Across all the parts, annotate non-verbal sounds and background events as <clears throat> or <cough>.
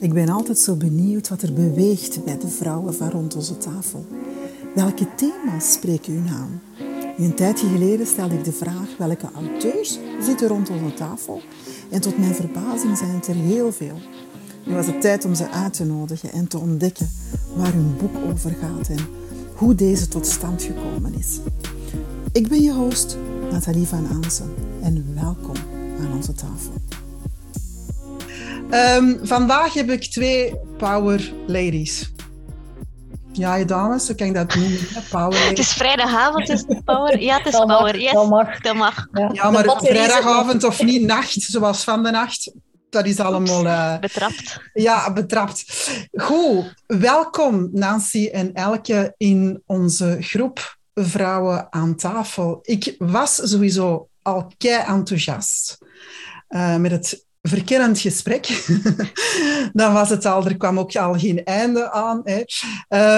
Ik ben altijd zo benieuwd wat er beweegt bij de vrouwen van rond onze tafel. Welke thema's spreken hun aan? Een tijdje geleden stelde ik de vraag welke auteurs zitten rond onze tafel. En tot mijn verbazing zijn het er heel veel. Nu was het tijd om ze uit te nodigen en te ontdekken waar hun boek over gaat en hoe deze tot stand gekomen is. Ik ben je host, Nathalie van Aansen, en welkom aan onze tafel. Um, vandaag heb ik twee power ladies. Ja, je dames, zo kan ik dat noemen. <laughs> Power. Het is vrijdagavond, is het power? Ja, het is power. Yes, dat mag. Dat mag. Ja, ja maar vrijdagavond of niet nacht, zoals van de nacht. Dat is allemaal... Uh, betrapt. Ja, betrapt. Goed, welkom Nancy en Elke in onze groep Vrouwen aan tafel. Ik was sowieso al kei enthousiast uh, met het verkennend gesprek. <laughs> dan was het al, er kwam ook al geen einde aan. Hè.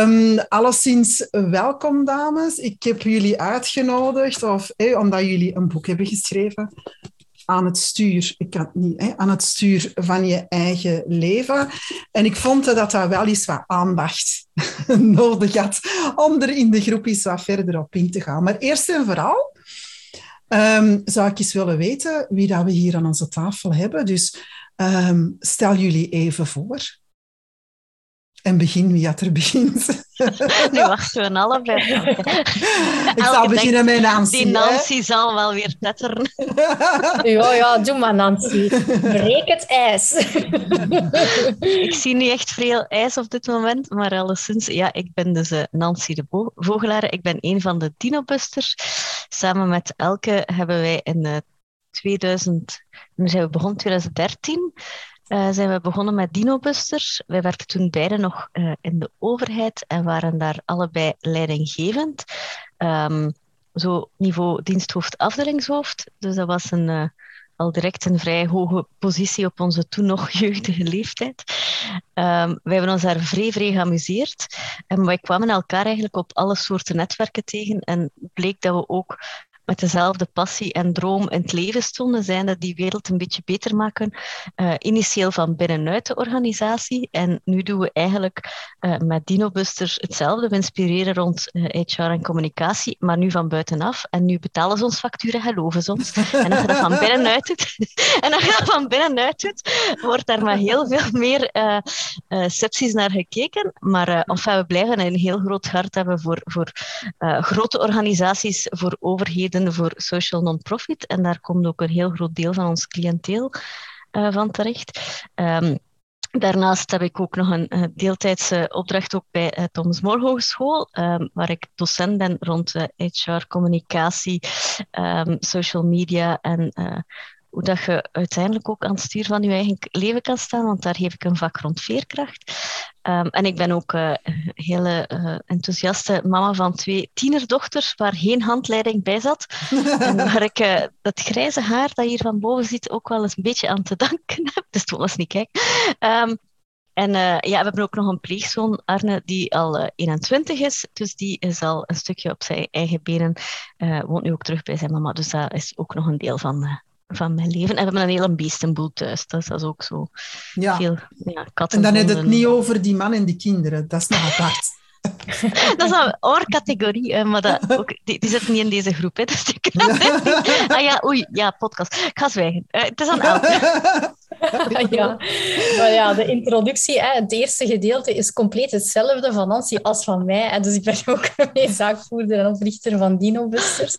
Um, alleszins welkom, dames. Ik heb jullie uitgenodigd, of, omdat jullie een boek hebben geschreven aan het stuur, ik kan niet, hè, aan het stuur van je eigen leven. En ik vond dat dat wel eens wat aandacht <laughs> nodig had om er in de groep eens wat verder op in te gaan. Maar eerst en vooral Um, zou ik eens willen weten wie dat we hier aan onze tafel hebben. Dus um, stel jullie even voor. En begin wie had er begint. <laughs> Nu wachten we allebei. <laughs> Ik zal beginnen met Nancy. Die Nancy zal wel weer tetteren. <laughs> Ja, ja, doe maar Nancy. Breek het ijs. Ik zie niet echt veel ijs op dit moment, maar alleszins, ja, ik ben dus uh, Nancy de Vogelaar. Ik ben een van de Dinobusters. Samen met Elke hebben wij in uh, 2000, nu zijn we begonnen 2013, uh, zijn we begonnen met Dinobusters. Wij werkten toen beide nog uh, in de overheid en waren daar allebei leidinggevend. Um, zo niveau diensthoofd, afdelingshoofd. Dus dat was een, uh, al direct een vrij hoge positie op onze toen nog <laughs> jeugdige leeftijd. Um, wij hebben ons daar vrij, vrij geamuseerd. En wij kwamen elkaar eigenlijk op alle soorten netwerken tegen. En bleek dat we ook met dezelfde passie en droom in het leven stonden, zijn dat die wereld een beetje beter maken. Uh, initieel van binnenuit de organisatie. En nu doen we eigenlijk uh, met DinoBusters hetzelfde. We inspireren rond uh, eh, HR en communicatie, maar nu van buitenaf. En nu betalen ze ons facturen, geloven ze ons. En als je dat van binnenuit doet, <laughs> en als je dat van binnenuit doet, wordt daar maar heel veel meer septies naar gekeken. Maar enfin, we blijven een heel groot hart hebben voor, voor grote organisaties, voor overheden voor social non-profit. En daar komt ook een heel groot deel van ons cliënteel uh, van terecht. Um, Daarnaast heb ik ook nog een deeltijdse opdracht ook bij uh, Thomas More Hogeschool, um, waar ik docent ben rond HR, communicatie, um, social media en hoe dat je uiteindelijk ook aan het stuur van je eigen leven kan staan, want daar geef ik een vak rond veerkracht. Um, en ik ben ook een uh, hele uh, enthousiaste mama van twee tienerdochters, waar geen handleiding bij zat. <laughs> en waar ik uh, dat grijze haar dat hier van boven zit ook wel eens een beetje aan te danken heb. Dus toen was niet kijken. Um, en uh, ja, we hebben ook nog een pleegzoon, Arne, die al uh, 21 is. Dus die is al een stukje op zijn eigen benen. Uh, woont nu ook terug bij zijn mama. Dus dat is ook nog een deel van, van mijn leven. En we hebben een hele beestenboel thuis. Dat is ook zo ja. veel ja, katten. En dan heb je het niet over die man en die kinderen. Dat is nog apart. <laughs> dat is een oorcategorie, maar dat ook, die, die zit niet in deze groep. Hè, dus die <laughs> ah ja, oei, ja, podcast. Ik ga zwijgen. Uh, het is aan elke. <laughs> <laughs> ja. Maar ja, de introductie, hè, het eerste gedeelte is compleet hetzelfde van Nancy als van mij. Hè. Dus ik ben ook <laughs> een zaakvoerder en oprichter van Dinobusters.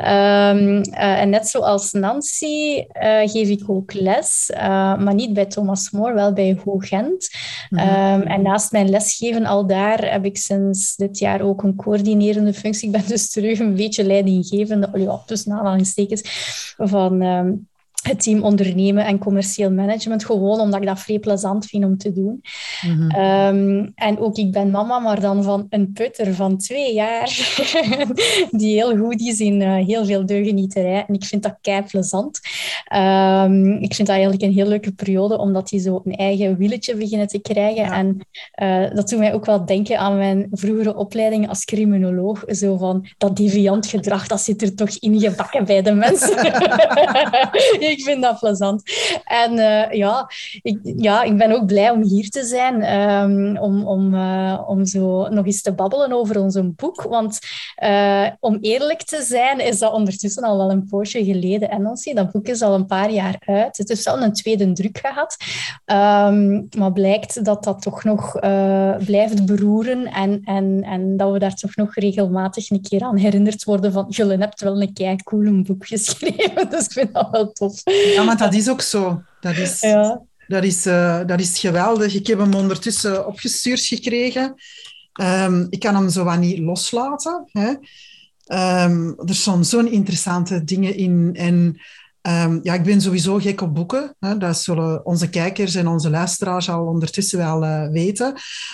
Um, uh, en net zoals Nancy uh, geef ik ook les, uh, maar niet bij Thomas More, wel bij Hoogent. Mm -hmm. um, en naast mijn lesgeven al daar heb ik sinds dit jaar ook een coördinerende functie. Ik ben dus terug een beetje leidinggevende, ja, tussen aanhalingstekens, van... Um, het team ondernemen en commercieel management, gewoon omdat ik dat vrij plezant vind om te doen. Mm -hmm. um, en ook ik ben mama, maar dan van een putter van twee jaar, <laughs> die heel goed is in uh, heel veel deugenieterij. En ik vind dat kei plezant. Um, ik vind dat eigenlijk een heel leuke periode, omdat die zo een eigen willetje beginnen te krijgen. Ja. En uh, dat doet mij ook wel denken aan mijn vroegere opleiding als criminoloog. Zo van, dat deviant gedrag, dat zit er toch ingebakken bij de mensen. <laughs> <laughs> <laughs> ik vind dat plezant. En eh, ja, ik, ja, ik ben ook blij om hier te zijn, um, om, om, uh, om zo nog eens te babbelen over ons boek. Want uh, om eerlijk te zijn, is dat ondertussen al wel een poosje geleden. En Nancy, dat boek is al een paar jaar uit. Het heeft wel een tweede druk gehad. Um, maar blijkt dat dat toch nog blijft beroeren en, en, en dat we daar toch nog regelmatig een keer aan herinnerd worden van jullie hebt wel een kei cool boek geschreven, <laughs> dus ik vind dat wel tof. Ja, maar dat is ook zo. Dat is, ja. dat is, uh, dat is geweldig. Ik heb hem ondertussen opgestuurd gekregen. Um, ik kan hem zo wat niet loslaten. Hè. Um, er staan zo'n interessante dingen in. En Um, ja, ik ben sowieso gek op boeken. Hè. Dat zullen onze kijkers en onze luisteraars al ondertussen wel uh, weten.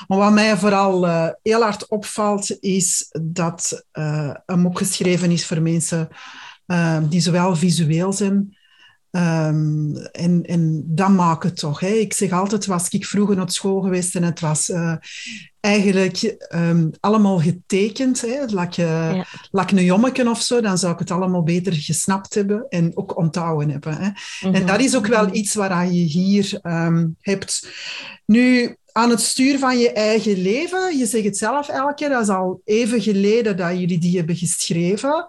Maar wat mij vooral uh, heel hard opvalt, is dat uh, een boek geschreven is voor mensen die zowel visueel zijn Um, en, en dat maakt het toch. Hè. Ik zeg altijd, was ik vroeger naar school geweest en het was uh, eigenlijk um, allemaal getekend. Hè. Lak, je, ja. lak een jommeken of zo, dan zou ik het allemaal beter gesnapt hebben en ook onthouden hebben. Hè. Mm -hmm. En dat is ook wel iets waar je hier um, hebt. Nu, aan het stuur van je eigen leven. Je zegt het zelf elke keer, dat is al even geleden dat jullie die hebben geschreven.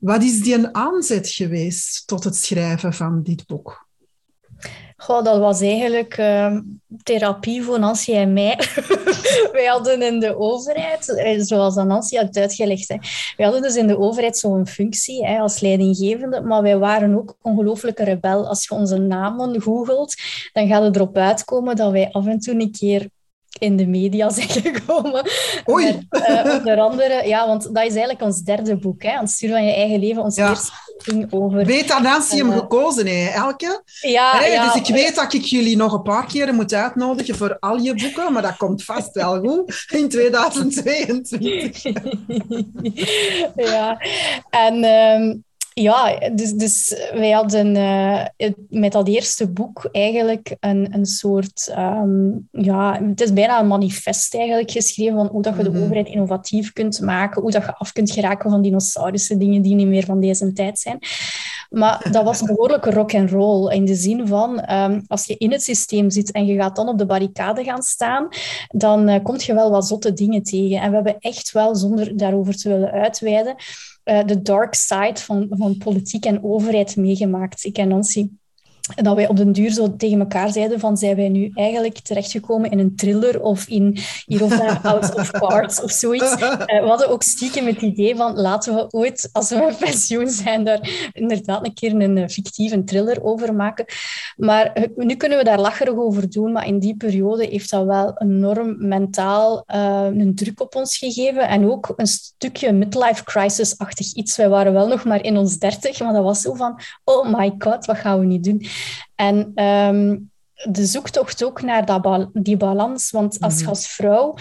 Wat is die een aanzet geweest tot het schrijven van dit boek? Goh, dat was eigenlijk uh, therapie voor Nancy en mij. <laughs> wij hadden in de overheid, eh, zoals Nancy had uitgelegd, hè, wij hadden dus in de overheid zo'n functie hè, als leidinggevende, maar wij waren ook ongelooflijke rebel. Als je onze namen googelt, dan gaat het erop uitkomen dat wij af en toe een keer in de media <laughs> zijn gekomen. Oei. Met, uh, onder andere, ja, want dat is eigenlijk ons derde boek, hè, Stuur van je eigen leven. Ons ja. eerste ging over... Nancy hem uh, gekozen, hè, Elke? Ja, hey, ja, Dus ik weet dat ik jullie nog een paar keer moet uitnodigen voor al je boeken, maar dat komt vast wel goed in 2022. <laughs> ja, en... Um, ja, dus, dus wij hadden uh, met dat eerste boek eigenlijk een, een soort... Um, ja, het is bijna een manifest eigenlijk geschreven van hoe dat je de Mhm. overheid innovatief kunt maken, hoe dat je af kunt geraken van dinosaurussen, dingen die niet meer van deze tijd zijn. Maar <laughs> dat was behoorlijk rock and roll in de zin van um, als je in het systeem zit en je gaat dan op de barricade gaan staan, dan uh, kom je wel wat zotte dingen tegen. En we hebben echt wel, zonder daarover te willen uitweiden, de dark side van, van politiek en overheid meegemaakt. Ik en Nancy. En dat wij op den duur zo tegen elkaar zeiden van, zijn wij nu eigenlijk terechtgekomen in een thriller of in hier of daar <laughs> House of Cards of zoiets. Uh, we hadden ook stiekem het idee van, laten we ooit, als we met <laughs> pensioen zijn, daar inderdaad een keer een fictieve thriller over maken. Maar uh, nu kunnen we daar lacherig over doen, maar in die periode heeft dat wel enorm mentaal uh, een druk op ons gegeven en ook een stukje midlife crisis-achtig iets. Wij waren wel nog maar in ons dertig, maar dat was zo van, oh my god, wat gaan we nu doen? En um, de zoektocht ook naar dat ba die balans. Want als je als vrouw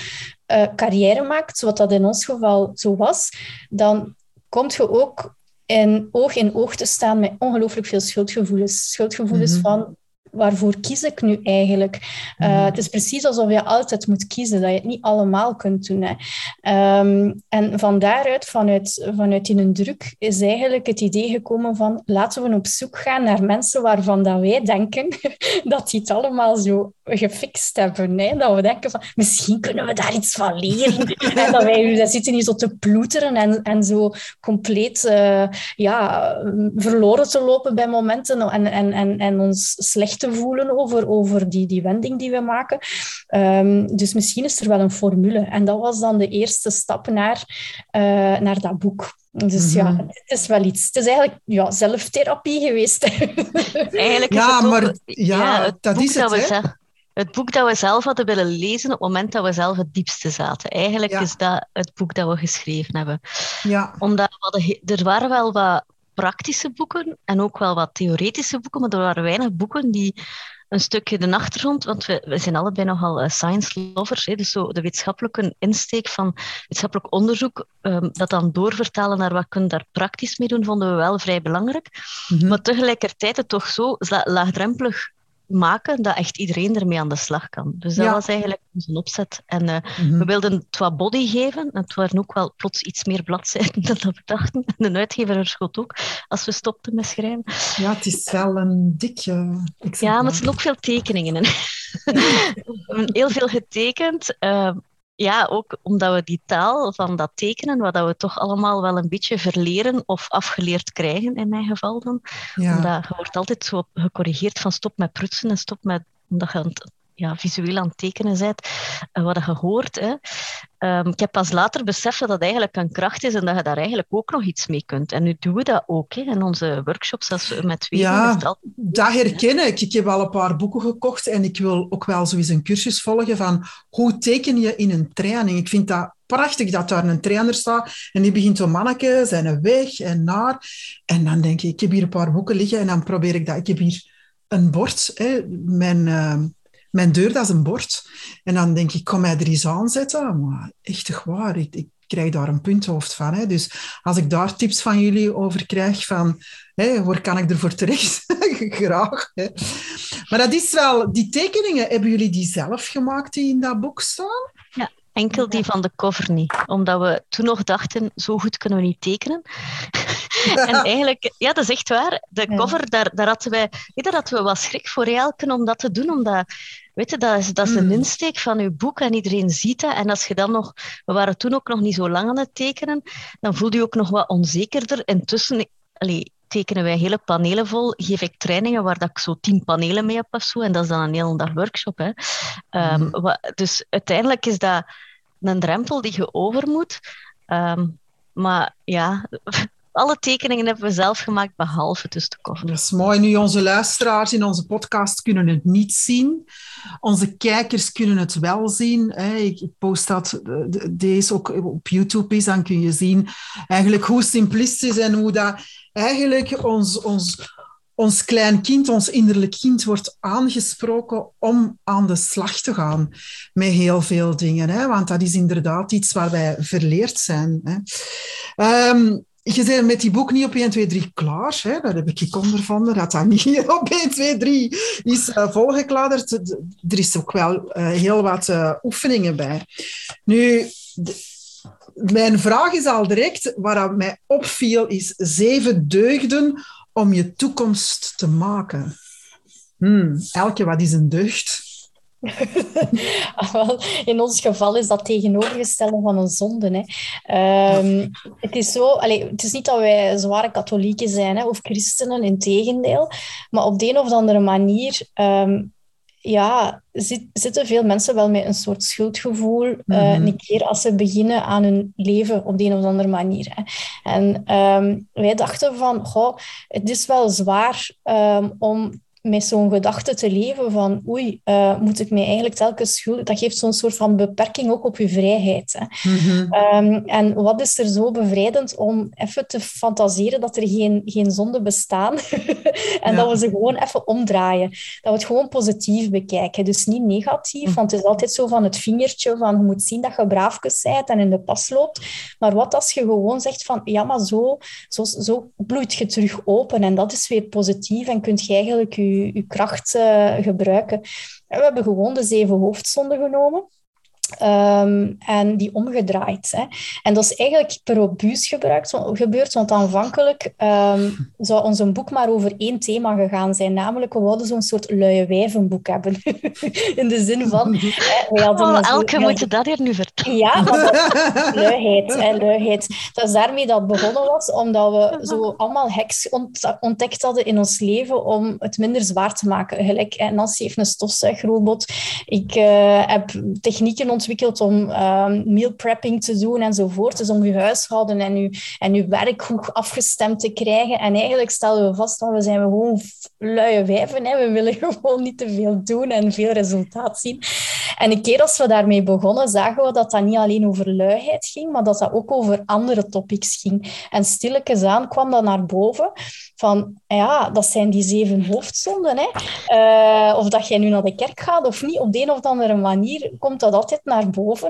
uh, carrière maakt, zoals dat in ons geval zo was, dan kom je ook in oog in oog te staan met ongelooflijk veel schuldgevoelens. Schuldgevoelens mm -hmm. van waarvoor kies ik nu eigenlijk? Uh, mm. Het is precies alsof je altijd moet kiezen, dat je het niet allemaal kunt doen. Hè. Um, en van daaruit, vanuit, vanuit in een druk, is eigenlijk het idee gekomen van laten we op zoek gaan naar mensen waarvan dat wij denken <laughs> dat die het allemaal zo gefixt hebben. Hè? Dat we denken van, misschien kunnen we daar iets van leren. <laughs> en dat wij dat zitten hier zo te ploeteren en, en zo compleet uh, ja, verloren te lopen bij momenten en, en, en, en ons slecht te voelen over, over die, die wending die we maken. Um, dus misschien is er wel een formule. En dat was dan de eerste stap naar, uh, naar dat boek. Dus mm -hmm. ja, het is wel iets. Het is eigenlijk ja, zelftherapie geweest. <laughs> eigenlijk ja, is het maar ook, ja, ja, het dat boek is het. dat we hè? zelf, het boek dat we zelf hadden willen lezen op het moment dat we zelf het diepste zaten. Eigenlijk Ja. is dat het boek dat we geschreven hebben. Ja. Omdat we hadden he- er waren wel wat praktische boeken en ook wel wat theoretische boeken, maar er waren weinig boeken die een stukje de achtergrond, want we, we zijn allebei nogal uh, science lovers, hè, dus zo de wetenschappelijke insteek van wetenschappelijk onderzoek, um, dat dan doorvertalen naar wat kun je daar praktisch mee doen, vonden we wel vrij belangrijk. Mhm. Maar tegelijkertijd het toch zo la- laagdrempelig maken dat echt iedereen ermee aan de slag kan. Dus dat was eigenlijk onze opzet. En uh, mm -hmm. we wilden het wat body geven. Het waren ook wel plots iets meer bladzijden <laughs> dan dat we dachten. En de uitgever schot ook, als we stopten met schrijven. Ja, het is wel een dikje... Ja, maar het zijn ook veel tekeningen in. <laughs> Heel veel getekend. Uh, ja, ook omdat we die taal van dat tekenen, wat we toch allemaal wel een beetje verleren of afgeleerd krijgen, in mijn geval dan. Ja. Omdat je wordt altijd zo gecorrigeerd van stop met prutsen en stop met... Omdat je ja, visueel aan het tekenen bent, uh, wat je hoort. Hè. Um, ik heb pas later beseft dat dat eigenlijk een kracht is en dat je daar eigenlijk ook nog iets mee kunt. En nu doen we dat ook hè, in onze workshops als we met twee. Ja, dat, dat herken ik. Ik heb al een paar boeken gekocht en ik wil ook wel zoiets een cursus volgen van hoe teken je in een training. Ik vind dat prachtig dat daar een trainer staat en die begint zo manneke, zijn weg en naar. En dan denk ik, ik heb hier een paar boeken liggen en dan probeer ik dat. Ik heb hier een bord, hè, mijn... Uh, mijn deur, dat is een bord. En dan denk ik, kom mij er eens aan zetten. Maar echt toch waar, ik, ik krijg daar een punthoofd van. Hè. Dus als ik daar tips van jullie over krijg, van hè, waar kan ik ervoor terecht? <laughs> Graag. Hè. Maar dat is wel, die tekeningen, hebben jullie die zelf gemaakt die in dat boek staan? Ja, enkel die van de cover niet. Omdat we toen nog dachten, zo goed kunnen we niet tekenen. <laughs> en eigenlijk, ja, dat is echt waar. De cover, daar, daar hadden wij, daar hadden we wat schrik voor Elken om dat te doen, omdat Weet je, dat is, dat is een hmm. insteek van je boek en iedereen ziet dat. En als je dan nog, we waren toen ook nog niet zo lang aan het tekenen, dan voelde je ook nog wat onzekerder. Intussen allee, tekenen wij hele panelen vol, geef ik trainingen waar dat ik zo tien panelen mee heb of zo. En dat is dan een hele dag workshop. Hè. Um, wat, dus uiteindelijk is dat een drempel die je over moet. Um, maar ja, <laughs> alle tekeningen hebben we zelf gemaakt, behalve dus de cover. Dat is mooi. Nu, onze luisteraars in onze podcast kunnen het niet zien. Onze kijkers kunnen het wel zien. Ik post dat deze ook op YouTube is, dan kun je zien eigenlijk hoe simplistisch en hoe dat eigenlijk ons, ons, ons klein kind, ons innerlijk kind, wordt aangesproken om aan de slag te gaan met heel veel dingen. Want dat is inderdaad iets waar wij verleerd zijn. Um, je bent met die boek niet op 1, 2, 3 klaar. Hè? Daar heb ik ondervonden dat dat niet <laughs> op 1, 2, 3 is uh, volgekladerd. Er is ook wel uh, heel wat uh, oefeningen bij. Nu, mijn vraag is al direct, waar mij opviel, is zeven deugden om je toekomst te maken. Hmm, Elke, wat is een deugd? <laughs> in ons geval is dat tegenovergestelde van een zonde. Hè. Um, het, is zo, allez, het is niet dat wij zware katholieken zijn hè, of christenen, in tegendeel. Maar op de een of andere manier um, ja, zit, zitten veel mensen wel met een soort schuldgevoel mm -hmm. een keer als ze beginnen aan hun leven op de een of andere manier. Hè. En um, wij dachten van, goh, het is wel zwaar om met zo'n gedachte te leven van oei, uh, moet ik mij eigenlijk telkens schuldig... Dat geeft zo'n soort van beperking ook op je vrijheid. Hè. Mm-hmm. Um, en wat is er zo bevrijdend om even te fantaseren dat er geen, geen zonden bestaan <laughs> en ja. dat we ze gewoon even omdraaien. Dat we het gewoon positief bekijken. Dus niet negatief, mm. want het is altijd zo van het vingertje van je moet zien dat je braafjes bent en in de pas loopt. Maar wat als je gewoon zegt van ja, maar zo, zo, zo bloeit je terug open en dat is weer positief en kunt je eigenlijk je je, kracht uh, gebruiken. En we hebben gewoon de zeven hoofdzonden genomen. Um, en die omgedraaid. Hè. En dat is eigenlijk per obuus gebruikt, gebeurd, want aanvankelijk um, zou ons een boek maar over één thema gegaan zijn, namelijk we wilden zo'n soort luie wijvenboek hebben. <laughs> In de zin van... Hè, hadden oh, elke moet je dat hier nu vertellen. Ja, dat, luiheid, hè, luiheid. Dat is daarmee dat begonnen was, omdat we zo allemaal hacks ontdekt hadden in ons leven om het minder zwaar te maken. Gelijk, Nancy heeft een stofzuigrobot. Ik uh, heb technieken ontwikkeld om um, meal prepping te doen enzovoort. Dus om je huishouden en je, en je werk goed afgestemd te krijgen. En eigenlijk stellen we vast dat we zijn gewoon luie wijven. Hè. We willen <laughs> gewoon niet te veel doen en veel resultaat zien. En een keer als we daarmee begonnen, zagen we dat dat niet alleen over luiheid ging, maar dat dat ook over andere topics ging. En stilletjes aan kwam dat naar boven van, ja, dat zijn die zeven hoofdzonden. Hè. Uh, of dat jij nu naar de kerk gaat of niet, op de een of andere manier komt dat altijd naar boven.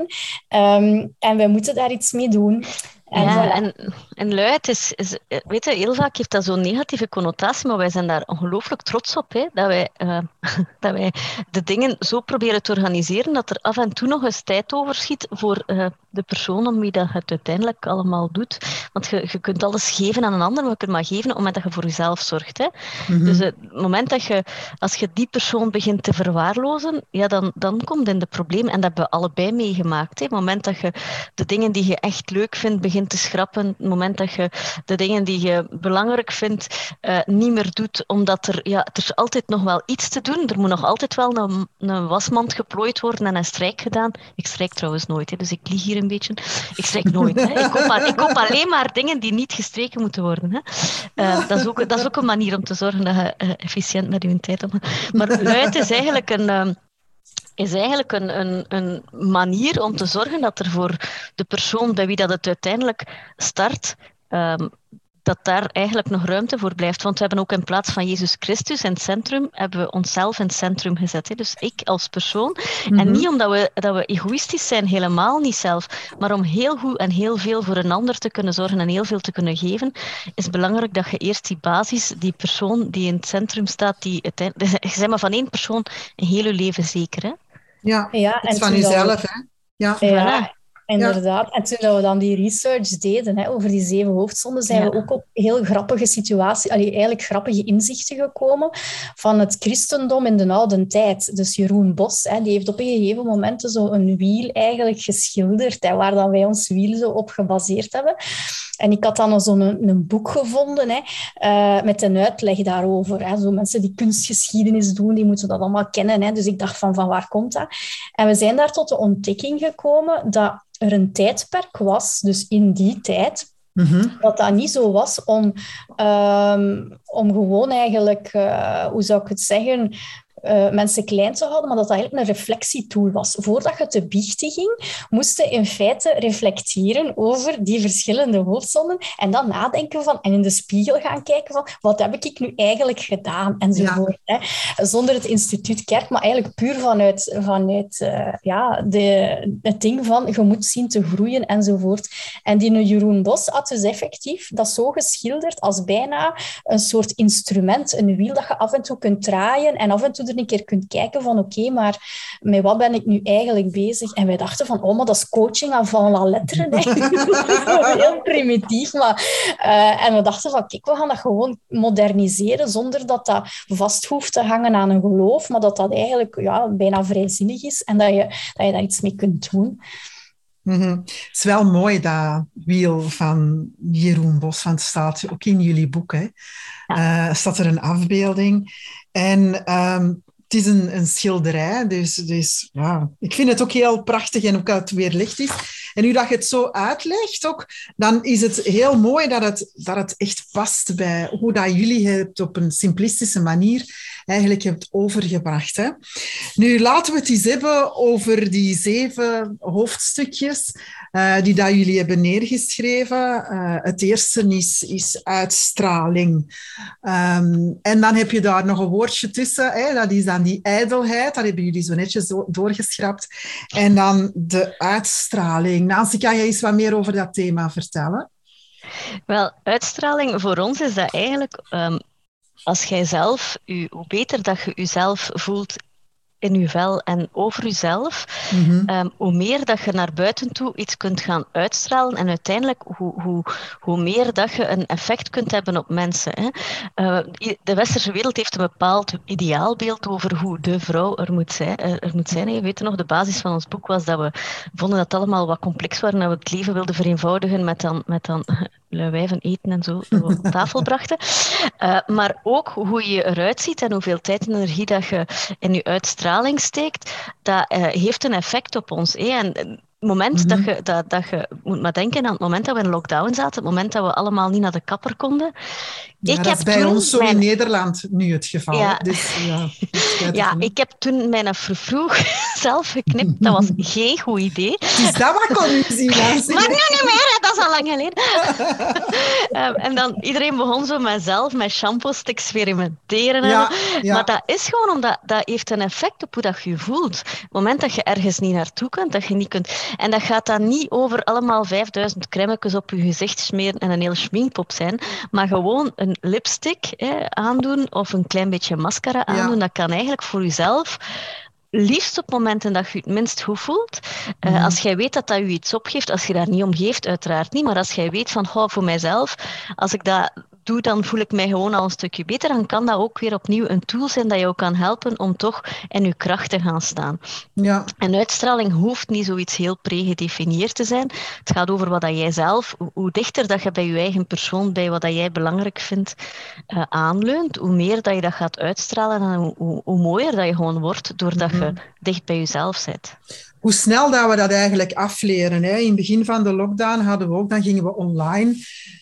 Um, en wij moeten daar iets mee doen. En ja, voilà. en, en luid is, is, eh, weet je, heel vaak heeft dat zo'n negatieve connotatie, maar wij zijn daar ongelooflijk trots op, hè, dat, wij, eh, <laughs> dat wij de dingen zo proberen te organiseren dat er af en toe nog eens tijd overschiet voor eh, de persoon om wie dat het uiteindelijk allemaal doet. Want je, je kunt alles geven aan een ander, maar je kunt maar geven op het moment dat je voor jezelf zorgt. Hè. Mhm. Dus het moment dat je, als je die persoon begint te verwaarlozen, ja, dan, dan komt in de probleem. En dat hebben we allebei meegemaakt. Hè. Het moment dat je de dingen die je echt leuk vindt, begint te schrappen. Het moment dat je de dingen die je belangrijk vindt, eh, niet meer doet. Omdat er, ja, er is altijd nog wel iets te doen. Er moet nog altijd wel een, een wasmand geplooid worden en een strijk gedaan. Ik strijk trouwens nooit, hè, dus ik lieg hier een beetje. Ik strijk nooit. Hè. Ik, koop alleen maar dingen die niet gestreken moeten worden. Hè. Eh, dat, is ook, dat is ook een manier om te zorgen dat je eh, efficiënt met je tijd omgaat. Maar luid is eigenlijk een... is eigenlijk een, een, een manier om te zorgen dat er voor de persoon bij wie dat het uiteindelijk start, ehm, dat daar eigenlijk nog ruimte voor blijft. Want we hebben ook in plaats van Jezus Christus in het centrum, hebben we onszelf in het centrum gezet. Hè. Dus ik als persoon. En Mhm. niet omdat we, dat we egoïstisch zijn, helemaal niet zelf, maar om heel goed en heel veel voor een ander te kunnen zorgen en heel veel te kunnen geven, is het belangrijk dat je eerst die basis, die persoon die in het centrum staat, die uiteindelijk, <laughs> je bent maar van één persoon een hele leven zeker. Hè? Ja, Ja, het is van jezelf, hè. Ja. Ja, inderdaad. En toen dat we dan die research deden hè, over die zeven hoofdzonden, zijn we ook op heel grappige situaties, allee, eigenlijk grappige inzichten gekomen van het christendom in de oude tijd. Dus Jeroen Bos, hè, die heeft op een gegeven moment zo een wiel eigenlijk geschilderd, hè, waar dan wij ons wiel zo op gebaseerd hebben. En ik had dan zo'n een, een boek gevonden hè, eh, met een uitleg daarover. Hè. Zo mensen die kunstgeschiedenis doen, die moeten dat allemaal kennen. Hè. Dus ik dacht van, van waar komt dat? En we zijn daar tot de ontdekking gekomen dat er een tijdperk was, dus in die tijd, Mhm. dat dat niet zo was om, ehm, om gewoon eigenlijk, eh, hoe zou ik het zeggen, eh, mensen klein te houden, maar dat dat eigenlijk een reflectietool was. Voordat je te biechten ging, moest je in feite reflecteren over die verschillende hoofdzonden en dan nadenken van, en in de spiegel gaan kijken van, wat heb ik nu eigenlijk gedaan, enzovoort. Hè? Zonder het instituut kerk, maar eigenlijk puur vanuit, vanuit eh, ja, de, het ding van, je moet zien te groeien, enzovoort. En die Jeroen Bos had dus effectief dat zo geschilderd als bijna een soort instrument, een wiel dat je af en toe kunt draaien en af en toe een keer kunt kijken van oké, maar met wat ben ik nu eigenlijk bezig? En wij dachten van, oh, maar dat is coaching aan van la letteren. hè. <laughs> Heel primitief, maar... eh, en we dachten van, kijk, we gaan dat gewoon moderniseren zonder dat dat vast hoeft te hangen aan een geloof, maar dat dat eigenlijk ja, bijna vrijzinnig is en dat je, dat je daar iets mee kunt doen. Mhm. Het is wel mooi, dat wiel van Jeroen Bos, van het staat ook in jullie boek. Hè. Eh, staat er een afbeelding. En ehm, het is een, schilderij, dus, dus ja, ik vind het ook heel prachtig en ook dat het weer licht is. En nu dat je het zo uitlegt ook, dan is het heel mooi dat het, dat het echt past bij hoe dat jullie het op een simplistische manier eigenlijk hebt overgebracht. Hè. Nu laten we het eens hebben over die zeven hoofdstukjes uh, die dat jullie hebben neergeschreven. Uh, het eerste is, is uitstraling. Um, en dan heb je daar nog een woordje tussen, hè, dat is dan die ijdelheid. Dat hebben jullie zo netjes doorgeschrapt. En dan de uitstraling. Nancy, kan je eens wat meer over dat thema vertellen? Wel, uitstraling voor ons is dat eigenlijk um, als jij zelf, u, hoe beter dat je jezelf voelt in je vel en over jezelf, mm -hmm. um, hoe meer dat je naar buiten toe iets kunt gaan uitstralen en uiteindelijk hoe, hoe, hoe meer dat je een effect kunt hebben op mensen. Hè. Uh, de westerse wereld heeft een bepaald ideaalbeeld over hoe de vrouw er moet zijn. Er moet zijn. Je weet nog, de basis van ons boek was dat we vonden dat het allemaal wat complex was en dat we het leven wilden vereenvoudigen met dan, met dan <laughs> wijven eten en zo op tafel brachten. Uh, maar ook hoe je eruit ziet en hoeveel tijd en energie dat je in je uitstraling steekt, dat uh, heeft een effect op ons. Eh? En moment dat, je, dat, dat je moet maar denken aan het moment dat we in lockdown zaten, het moment dat we allemaal niet naar de kapper konden. Ja, ik dat is bij ons zo mijn... in Nederland nu het geval. Ja, dus, ja, <laughs> ja ik heb toen mijn vroeg <laughs> zelf geknipt. Dat was <laughs> geen goed idee. Is dat wat zien? maar nu niet meer, dat is al lang geleden. um, en dan iedereen begon zo met zelf met shampoos te experimenteren. Ja, ja. Maar dat is gewoon omdat dat heeft een effect op hoe dat je je voelt. Op het moment dat je ergens niet naartoe kunt, dat je niet kunt. En dat gaat dan niet over allemaal 5000 crèmetjes op je gezicht smeren en een hele schminkpop zijn. Maar gewoon een lipstick hè, aandoen of een klein beetje mascara aandoen. Dat kan eigenlijk voor jezelf liefst op momenten dat je het minst goed voelt. Uh, mm. Als jij weet dat dat je iets opgeeft, als je daar niet om geeft, uiteraard niet. Maar als jij weet van, oh, voor mijzelf, als ik dat doe, dan voel ik mij gewoon al een stukje beter. Dan kan dat ook weer opnieuw een tool zijn dat jou kan helpen om toch in je kracht te gaan staan. Ja. En uitstraling hoeft niet zoiets heel pregedefinieerd te zijn. Het gaat over wat dat jij zelf, hoe dichter dat je bij je eigen persoon, bij wat dat jij belangrijk vindt, uh, aanleunt, hoe meer dat je dat gaat uitstralen en hoe, hoe mooier dat je gewoon wordt doordat je dicht bij jezelf zit hoe snel dat we dat eigenlijk afleren. Hè. In het begin van de lockdown hadden we ook, dan gingen we online.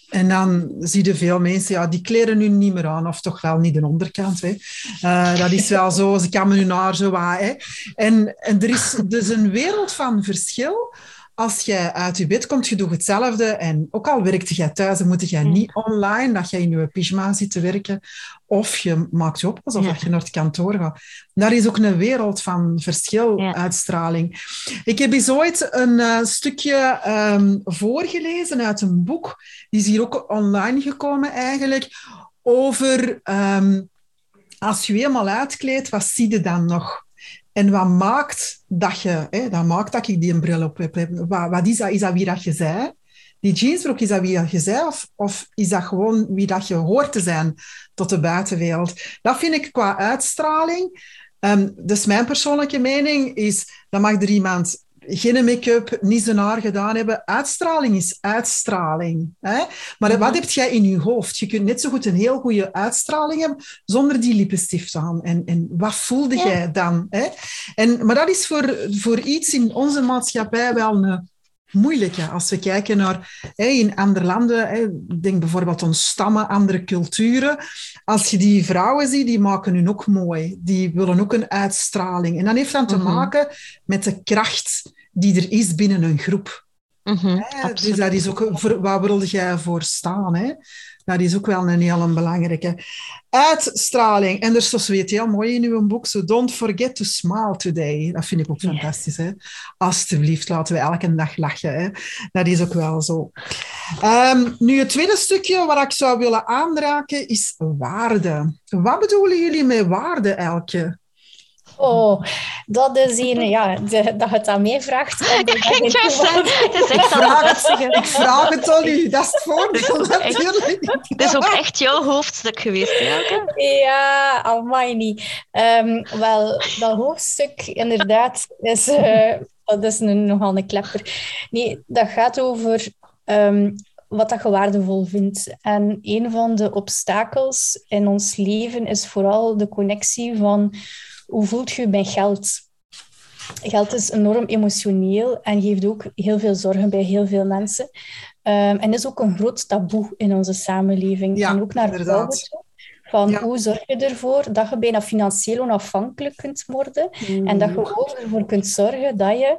En dan zie je veel mensen, ja, die kleren nu niet meer aan, of toch wel niet de onderkant. Hè. Uh, dat is wel zo, ze kammen hun haar zo wat. Hè. En, en er is dus een wereld van verschil als jij uit je bed komt, je doet hetzelfde. En ook al werkt jij thuis, dan moet jij niet online, dat je in je pyjama zit te werken. Of je maakt je op alsof ja. je naar het kantoor gaat. Daar is ook een wereld van verschil, uitstraling. Ik heb eens ooit een uh, stukje um, voorgelezen uit een boek. Die is hier ook online gekomen eigenlijk. Over um, als je je helemaal uitkleedt, wat zie je dan nog? En wat maakt dat je, hè, dat maakt dat ik die bril op heb? Wat, is dat? Is dat wie dat je zei? Die jeansbroek, is dat wie dat je zei? Of, is dat gewoon wie dat je hoort te zijn tot de buitenwereld? Dat vind ik qua uitstraling. Um, dus mijn persoonlijke mening is, dan mag er iemand geen make-up, niet zijn haar gedaan hebben. Uitstraling is uitstraling. Hè? Maar wat heb jij in je hoofd? Je kunt net zo goed een heel goede uitstraling hebben zonder die lippenstift aan. En, en wat voelde jij dan? Hè? En, maar dat is voor, voor iets in onze maatschappij wel een moeilijke. Als we kijken naar hè, in andere landen, hè, denk bijvoorbeeld aan stammen, andere culturen. Als je die vrouwen ziet, die maken hun ook mooi. Die willen ook een uitstraling. En dat heeft dan te mhm. maken met de kracht die er is binnen een groep. Mm dus dat is ook, waar wilde jij voor staan? Hè? Dat is ook wel een heel belangrijke. Uitstraling. En er is zoiets heel mooi in uw boek. So don't forget to smile today. Dat vind ik ook fantastisch. Hè? Alsjeblieft, laten we elke dag lachen. Hè? Dat is ook wel zo. Um, nu, het tweede stukje wat ik zou willen aanraken is waarde. Wat bedoelen jullie met waarde, Elke? Oh, dat is een, ja, de, dat je het aan mij vraagt. <laughs> Ik, ik, vraag het, ik vraag het aan u, dat is het voordeel <laughs> natuurlijk. Het is ook echt jouw hoofdstuk geweest, Elke? Ja, amai niet. Um, wel, dat hoofdstuk inderdaad is, uh, dat is een, nogal een klepper. Nee, dat gaat over um, wat dat je waardevol vindt. En een van de obstakels in ons leven is vooral de connectie van hoe voelt je bij geld? Geld is enorm emotioneel en geeft ook heel veel zorgen bij heel veel mensen. Um, en is ook een groot taboe in onze samenleving. en ook naar vrouwen toe. Van hoe zorg je ervoor dat je bijna financieel onafhankelijk kunt worden en dat je mm. ook ervoor kunt zorgen dat je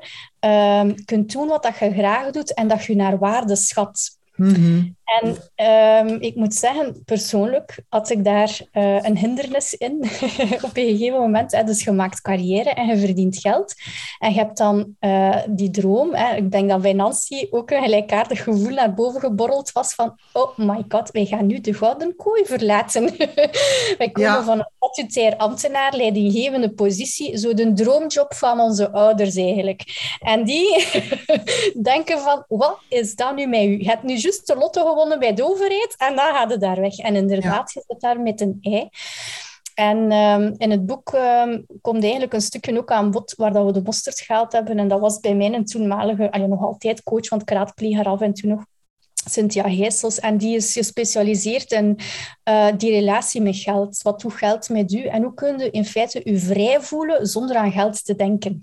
um, kunt doen wat dat je graag doet en dat je naar waarde schat. Mm En ehm, ik moet zeggen, persoonlijk had ik daar uh, een hindernis in <laughs> op een gegeven moment. Hè. Dus je maakt carrière en je verdient geld. En je hebt dan uh, die droom. Hè. Ik denk dat bij Nancy ook een gelijkaardig gevoel naar boven geborreld was van oh my god, wij gaan nu de gouden kooi verlaten. <laughs> wij komen van een statutair ambtenaar, leidinggevende positie, zo de droomjob van onze ouders eigenlijk. En die <laughs> denken van, wat is dat nu met u? Je hebt nu juist de lotto gewonnen bij de overheid en dan gaat het daar weg. En inderdaad, je zit daar met een ei. En um, in het boek um, komt eigenlijk een stukje ook aan bod waar dat we de mosterd gehaald hebben. En dat was bij mij een toenmalige, allee, nog altijd coach, want ik raadpleeg haar af en toe nog Cynthia Heesels. En die is gespecialiseerd in uh, die relatie met geld. Wat doet geld met u? En hoe kun je in feite u vrij voelen zonder aan geld te denken?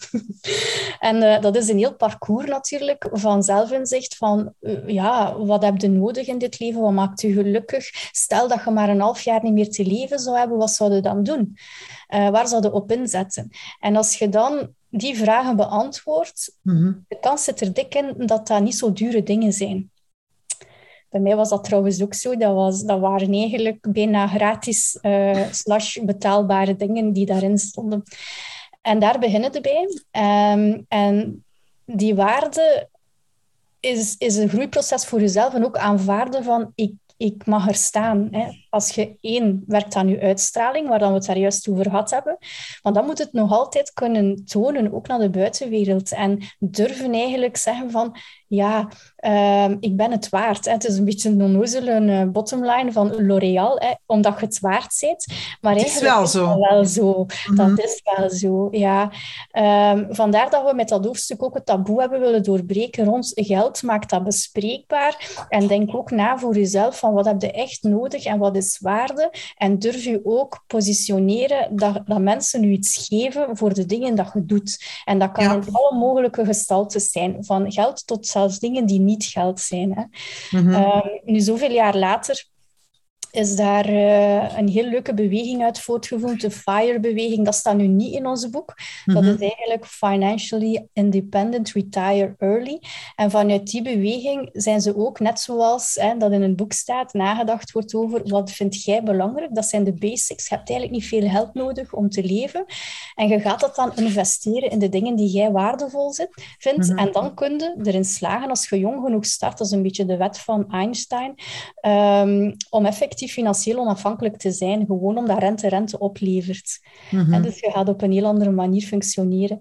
<laughs> en uh, dat is een heel parcours natuurlijk van zelfinzicht. Van uh, ja, wat heb je nodig in dit leven? Wat maakt u gelukkig? Stel dat je maar een half jaar niet meer te leven zou hebben, wat zou je dan doen? waar zou je op inzetten? En als je dan die vragen beantwoordt, -hmm. de kans zit er dik in dat dat niet zo dure dingen zijn. Bij mij was dat trouwens ook zo. Dat, was, dat waren eigenlijk bijna gratis uh, slash betaalbare dingen die daarin stonden. En daar beginnen we bij. Um, en die waarde is, is een groeiproces voor jezelf en ook aanvaarden van ik, ik mag er staan. Hè. Als je één werkt aan je uitstraling, waar dan we het daar juist over gehad hebben, maar dan moet het nog altijd kunnen tonen, ook naar de buitenwereld. En durven eigenlijk zeggen van, ja, ehm, ik ben het waard. Hè. Het is een beetje een onnozele uh, bottomline van L'Oréal, omdat je het waard bent. Maar het is wel zo. wel zo. Dat mhm. is wel zo, ja. Um, vandaar dat we met dat hoofdstuk ook het taboe hebben willen doorbreken rond geld. Maak dat bespreekbaar. En denk ook na voor jezelf van wat heb je echt nodig en wat is waarde. En durf je ook positioneren dat, dat mensen u iets geven voor de dingen dat je doet. En dat kan in alle mogelijke gestaltes zijn. Van geld tot zelfs dingen die niet geld zijn. Hè. Mm nu, zoveel jaar later is daar uh, een heel leuke beweging uit voortgevoerd, de FIRE-beweging. Dat staat nu niet in ons boek. Dat mhm. is eigenlijk Financially Independent Retire Early. En vanuit die beweging zijn ze ook, net zoals hè, dat in een boek staat, nagedacht wordt over wat vind jij belangrijk. Dat zijn de basics. Je hebt eigenlijk niet veel geld nodig om te leven. En je gaat dat dan investeren in de dingen die jij waardevol vindt. Mhm. En dan kun je erin slagen, als je jong genoeg start, dat is een beetje de wet van Einstein, um, om effectief financieel onafhankelijk te zijn, gewoon omdat rente rente oplevert. Mm en dus je gaat op een heel andere manier functioneren.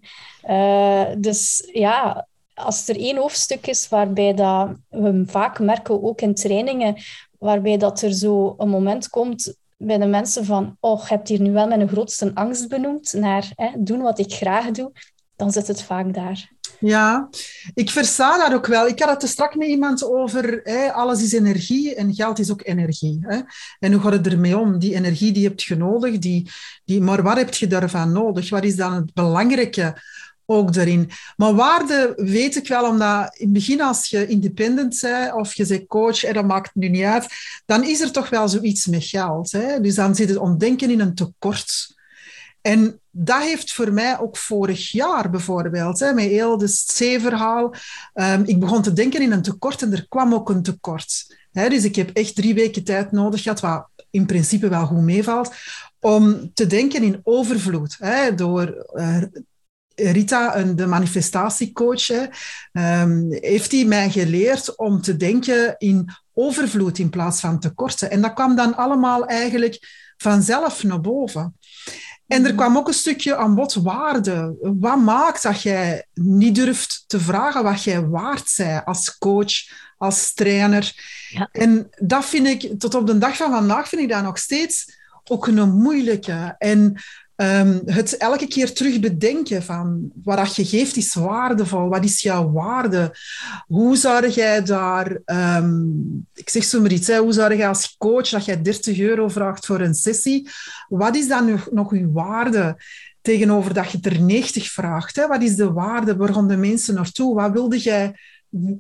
Uh, dus ja, als er één hoofdstuk is waarbij dat we vaak merken, ook in trainingen, waarbij dat er zo een moment komt bij de mensen van, oh, je hebt hier nu wel mijn grootste angst benoemd, naar hè, doen wat ik graag doe, dan zit het vaak daar. Ja, ik versta dat ook wel. Ik had het er straks met iemand over, hè, alles is energie en geld is ook energie. Hè? En hoe gaat het ermee om? Die energie die je hebt genodigd, die, die, maar wat heb je daarvan nodig? Wat is dan het belangrijke ook daarin? Maar waarde weet ik wel, omdat in het begin als je independent bent of je bent coach, en dat maakt nu niet uit, dan is er toch wel zoiets met geld. Hè? Dus dan zit het ontdenken in een tekort. En dat heeft voor mij ook vorig jaar bijvoorbeeld, hè, met heel het C-verhaal, um, ik begon te denken in een tekort en er kwam ook een tekort. Hè, dus ik heb echt drie weken tijd nodig gehad, wat in principe wel goed meevalt, om te denken in overvloed. Hè, door uh, Rita, de manifestatiecoach, um, heeft hij mij geleerd om te denken in overvloed in plaats van tekorten. En dat kwam dan allemaal eigenlijk vanzelf naar boven. En er mhm. kwam ook een stukje aan bod waarde. Wat maakt dat jij niet durft te vragen wat jij waard bent als coach, als trainer? Ja. En dat vind ik, tot op de dag van vandaag, vind ik dat nog steeds ook een moeilijke. En Um, het elke keer terug bedenken van wat je geeft is waardevol. Wat is jouw waarde? Hoe zou jij daar, um, ik zeg zo maar iets, hè, hoe zou jij als coach dat jij 30 euro vraagt voor een sessie, wat is dan nog, nog uw waarde? Tegenover dat je er 90 vraagt. Hè? Wat is de waarde? Waar gaan de mensen naartoe? Wat wilde jij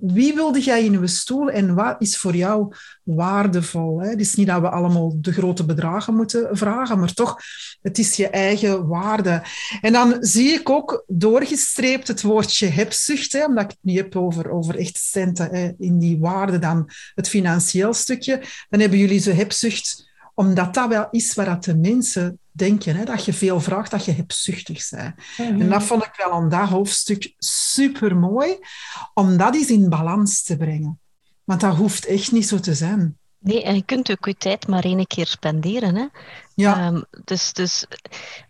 wie wilde jij in uw stoel en wat is voor jou waardevol? Hè? Het is niet dat we allemaal de grote bedragen moeten vragen, maar toch, het is je eigen waarde. En dan zie ik ook doorgestreept het woordje hebzucht, hè, omdat ik het niet heb over, over echt centen hè, in die waarde, dan het financieel stukje. Dan hebben jullie zo hebzucht omdat dat wel is waar de mensen denken. Hè? Dat je veel vraagt, dat je hebzuchtig bent. Mm En dat vond ik wel aan dat hoofdstuk super mooi, om dat eens in balans te brengen. Want dat hoeft echt niet zo te zijn. Nee, en je kunt ook je tijd maar één keer spenderen. Hè? Ja. Um, dus, dus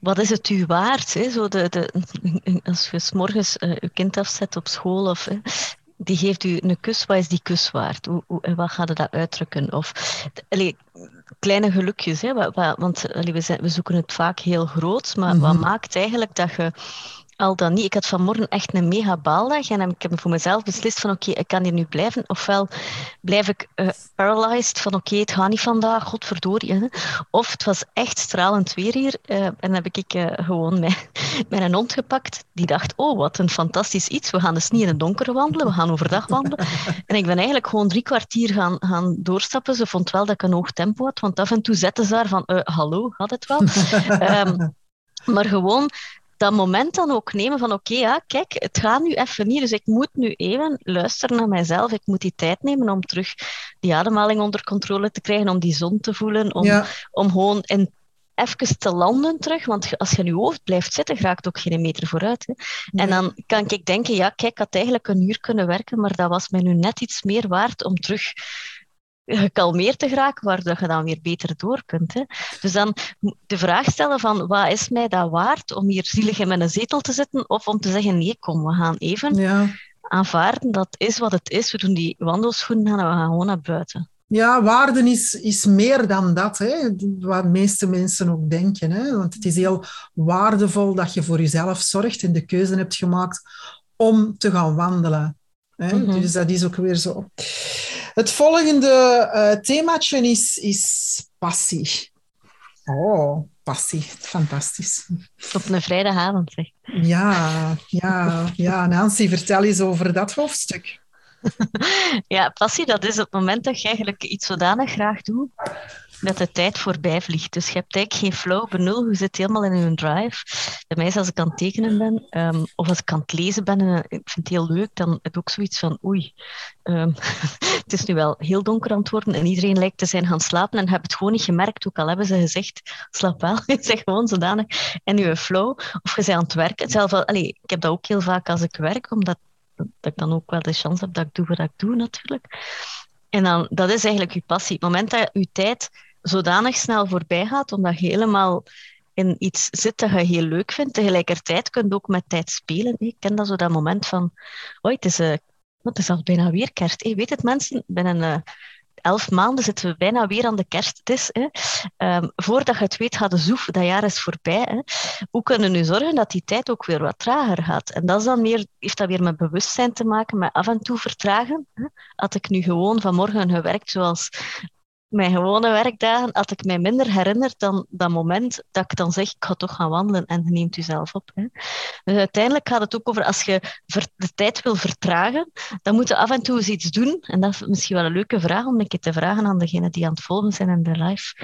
wat is het u waard? Hè? Zo de, de, <laughs> als je s morgens uh, je kind afzet op school of die geeft u een kus, wat is die kus waard? Hoe, hoe, wat gaat dat uitdrukken? Of allee, kleine gelukjes, hè? want we zoeken het vaak heel groot, maar wat mhm. maakt eigenlijk dat je al dan niet. Ik had vanmorgen echt een mega baaldag en ik heb voor mezelf beslist van oké, ik kan hier nu blijven. Ofwel blijf ik uh, paralyzed van oké, het gaat niet vandaag, godverdorie. Hè. Of het was echt stralend weer hier uh, en dan heb ik uh, gewoon mijn, <laughs> mijn hond gepakt. Die dacht, oh wat een fantastisch iets. We gaan dus niet in het donker wandelen, we gaan overdag wandelen. <laughs> En ik ben eigenlijk gewoon drie kwartier gaan, gaan doorstappen. Ze vond wel dat ik een hoog tempo had, want af en toe zetten ze daar van hallo, had het wel. um, <laughs> maar gewoon dat moment dan ook nemen van oké, ja, kijk, het gaat nu even niet, dus ik moet nu even luisteren naar mijzelf. Ik moet die tijd nemen om terug die ademhaling onder controle te krijgen, om die zon te voelen, om, om gewoon in even te landen terug. Want als je in je hoofd blijft zitten, raakt ook geen meter vooruit. Hè. En dan kan ik denken, ja, kijk, ik had eigenlijk een uur kunnen werken, maar dat was mij nu net iets meer waard om terug gekalmeerd te geraken, waardoor je dan weer beter door kunt. Hè. Dus dan de vraag stellen van, wat is mij dat waard om hier zielig in mijn zetel te zitten, of om te zeggen, nee, kom, we gaan even ja. aanvaarden, dat is wat het is. We doen die wandelschoenen aan en we gaan gewoon naar buiten. Ja, waarde is, is meer dan dat, hè? wat de meeste mensen ook denken. Hè? Want het is heel waardevol dat je voor jezelf zorgt en de keuze hebt gemaakt om te gaan wandelen. Hè? Mhm. Dus dat is ook weer zo. Het volgende uh, themaatje is, is passie. Oh, passie. Fantastisch. Op een vrijdagavond, zeg. Ja, ja, ja. Nancy, vertel eens over dat hoofdstuk. <laughs> ja, passie, dat is het moment dat je eigenlijk iets zodanig graag doet dat de tijd voorbij vliegt. Dus je hebt eigenlijk geen flow benul, je zit helemaal in je drive. Bij mij als ik aan het tekenen ben, um, of als ik aan het lezen ben, en ik vind het heel leuk, dan heb ik ook zoiets van, oei, um, <laughs> het is nu wel heel donker aan het worden en iedereen lijkt te zijn gaan slapen en heb het gewoon niet gemerkt, ook al hebben ze gezegd, slaap wel, <laughs> je zegt gewoon zodanig in je flow. Of je bent aan het werken. Zelf, allee, ik heb dat ook heel vaak als ik werk, omdat dat ik dan ook wel de chance heb dat ik doe wat ik doe, natuurlijk. En dan, dat is eigenlijk je passie. Het moment dat je tijd zodanig snel voorbij gaat, omdat je helemaal in iets zit dat je heel leuk vindt, tegelijkertijd kun je ook met tijd spelen. Ik ken dat zo dat moment van, oh, het is, uh, het is al bijna weer kerst. Weet het mensen, binnen uh, elf maanden zitten we bijna weer aan de kersttis. Hè. Um, voordat je het weet, gaat de zoef, dat jaar is voorbij. Hè. Hoe kunnen we nu zorgen dat die tijd ook weer wat trager gaat? En dat is dan meer, heeft dat weer met bewustzijn te maken, met af en toe vertragen. Hè. Had ik nu gewoon vanmorgen gewerkt zoals mijn gewone werkdagen, had ik mij minder herinnerd dan dat moment dat ik dan zeg, ik ga toch gaan wandelen en neemt jezelf op. Hè. Dus uiteindelijk gaat het ook over, als je de tijd wil vertragen, dan moet je af en toe eens iets doen. En dat is misschien wel een leuke vraag om een keer te vragen aan degenen die aan het volgen zijn in de live.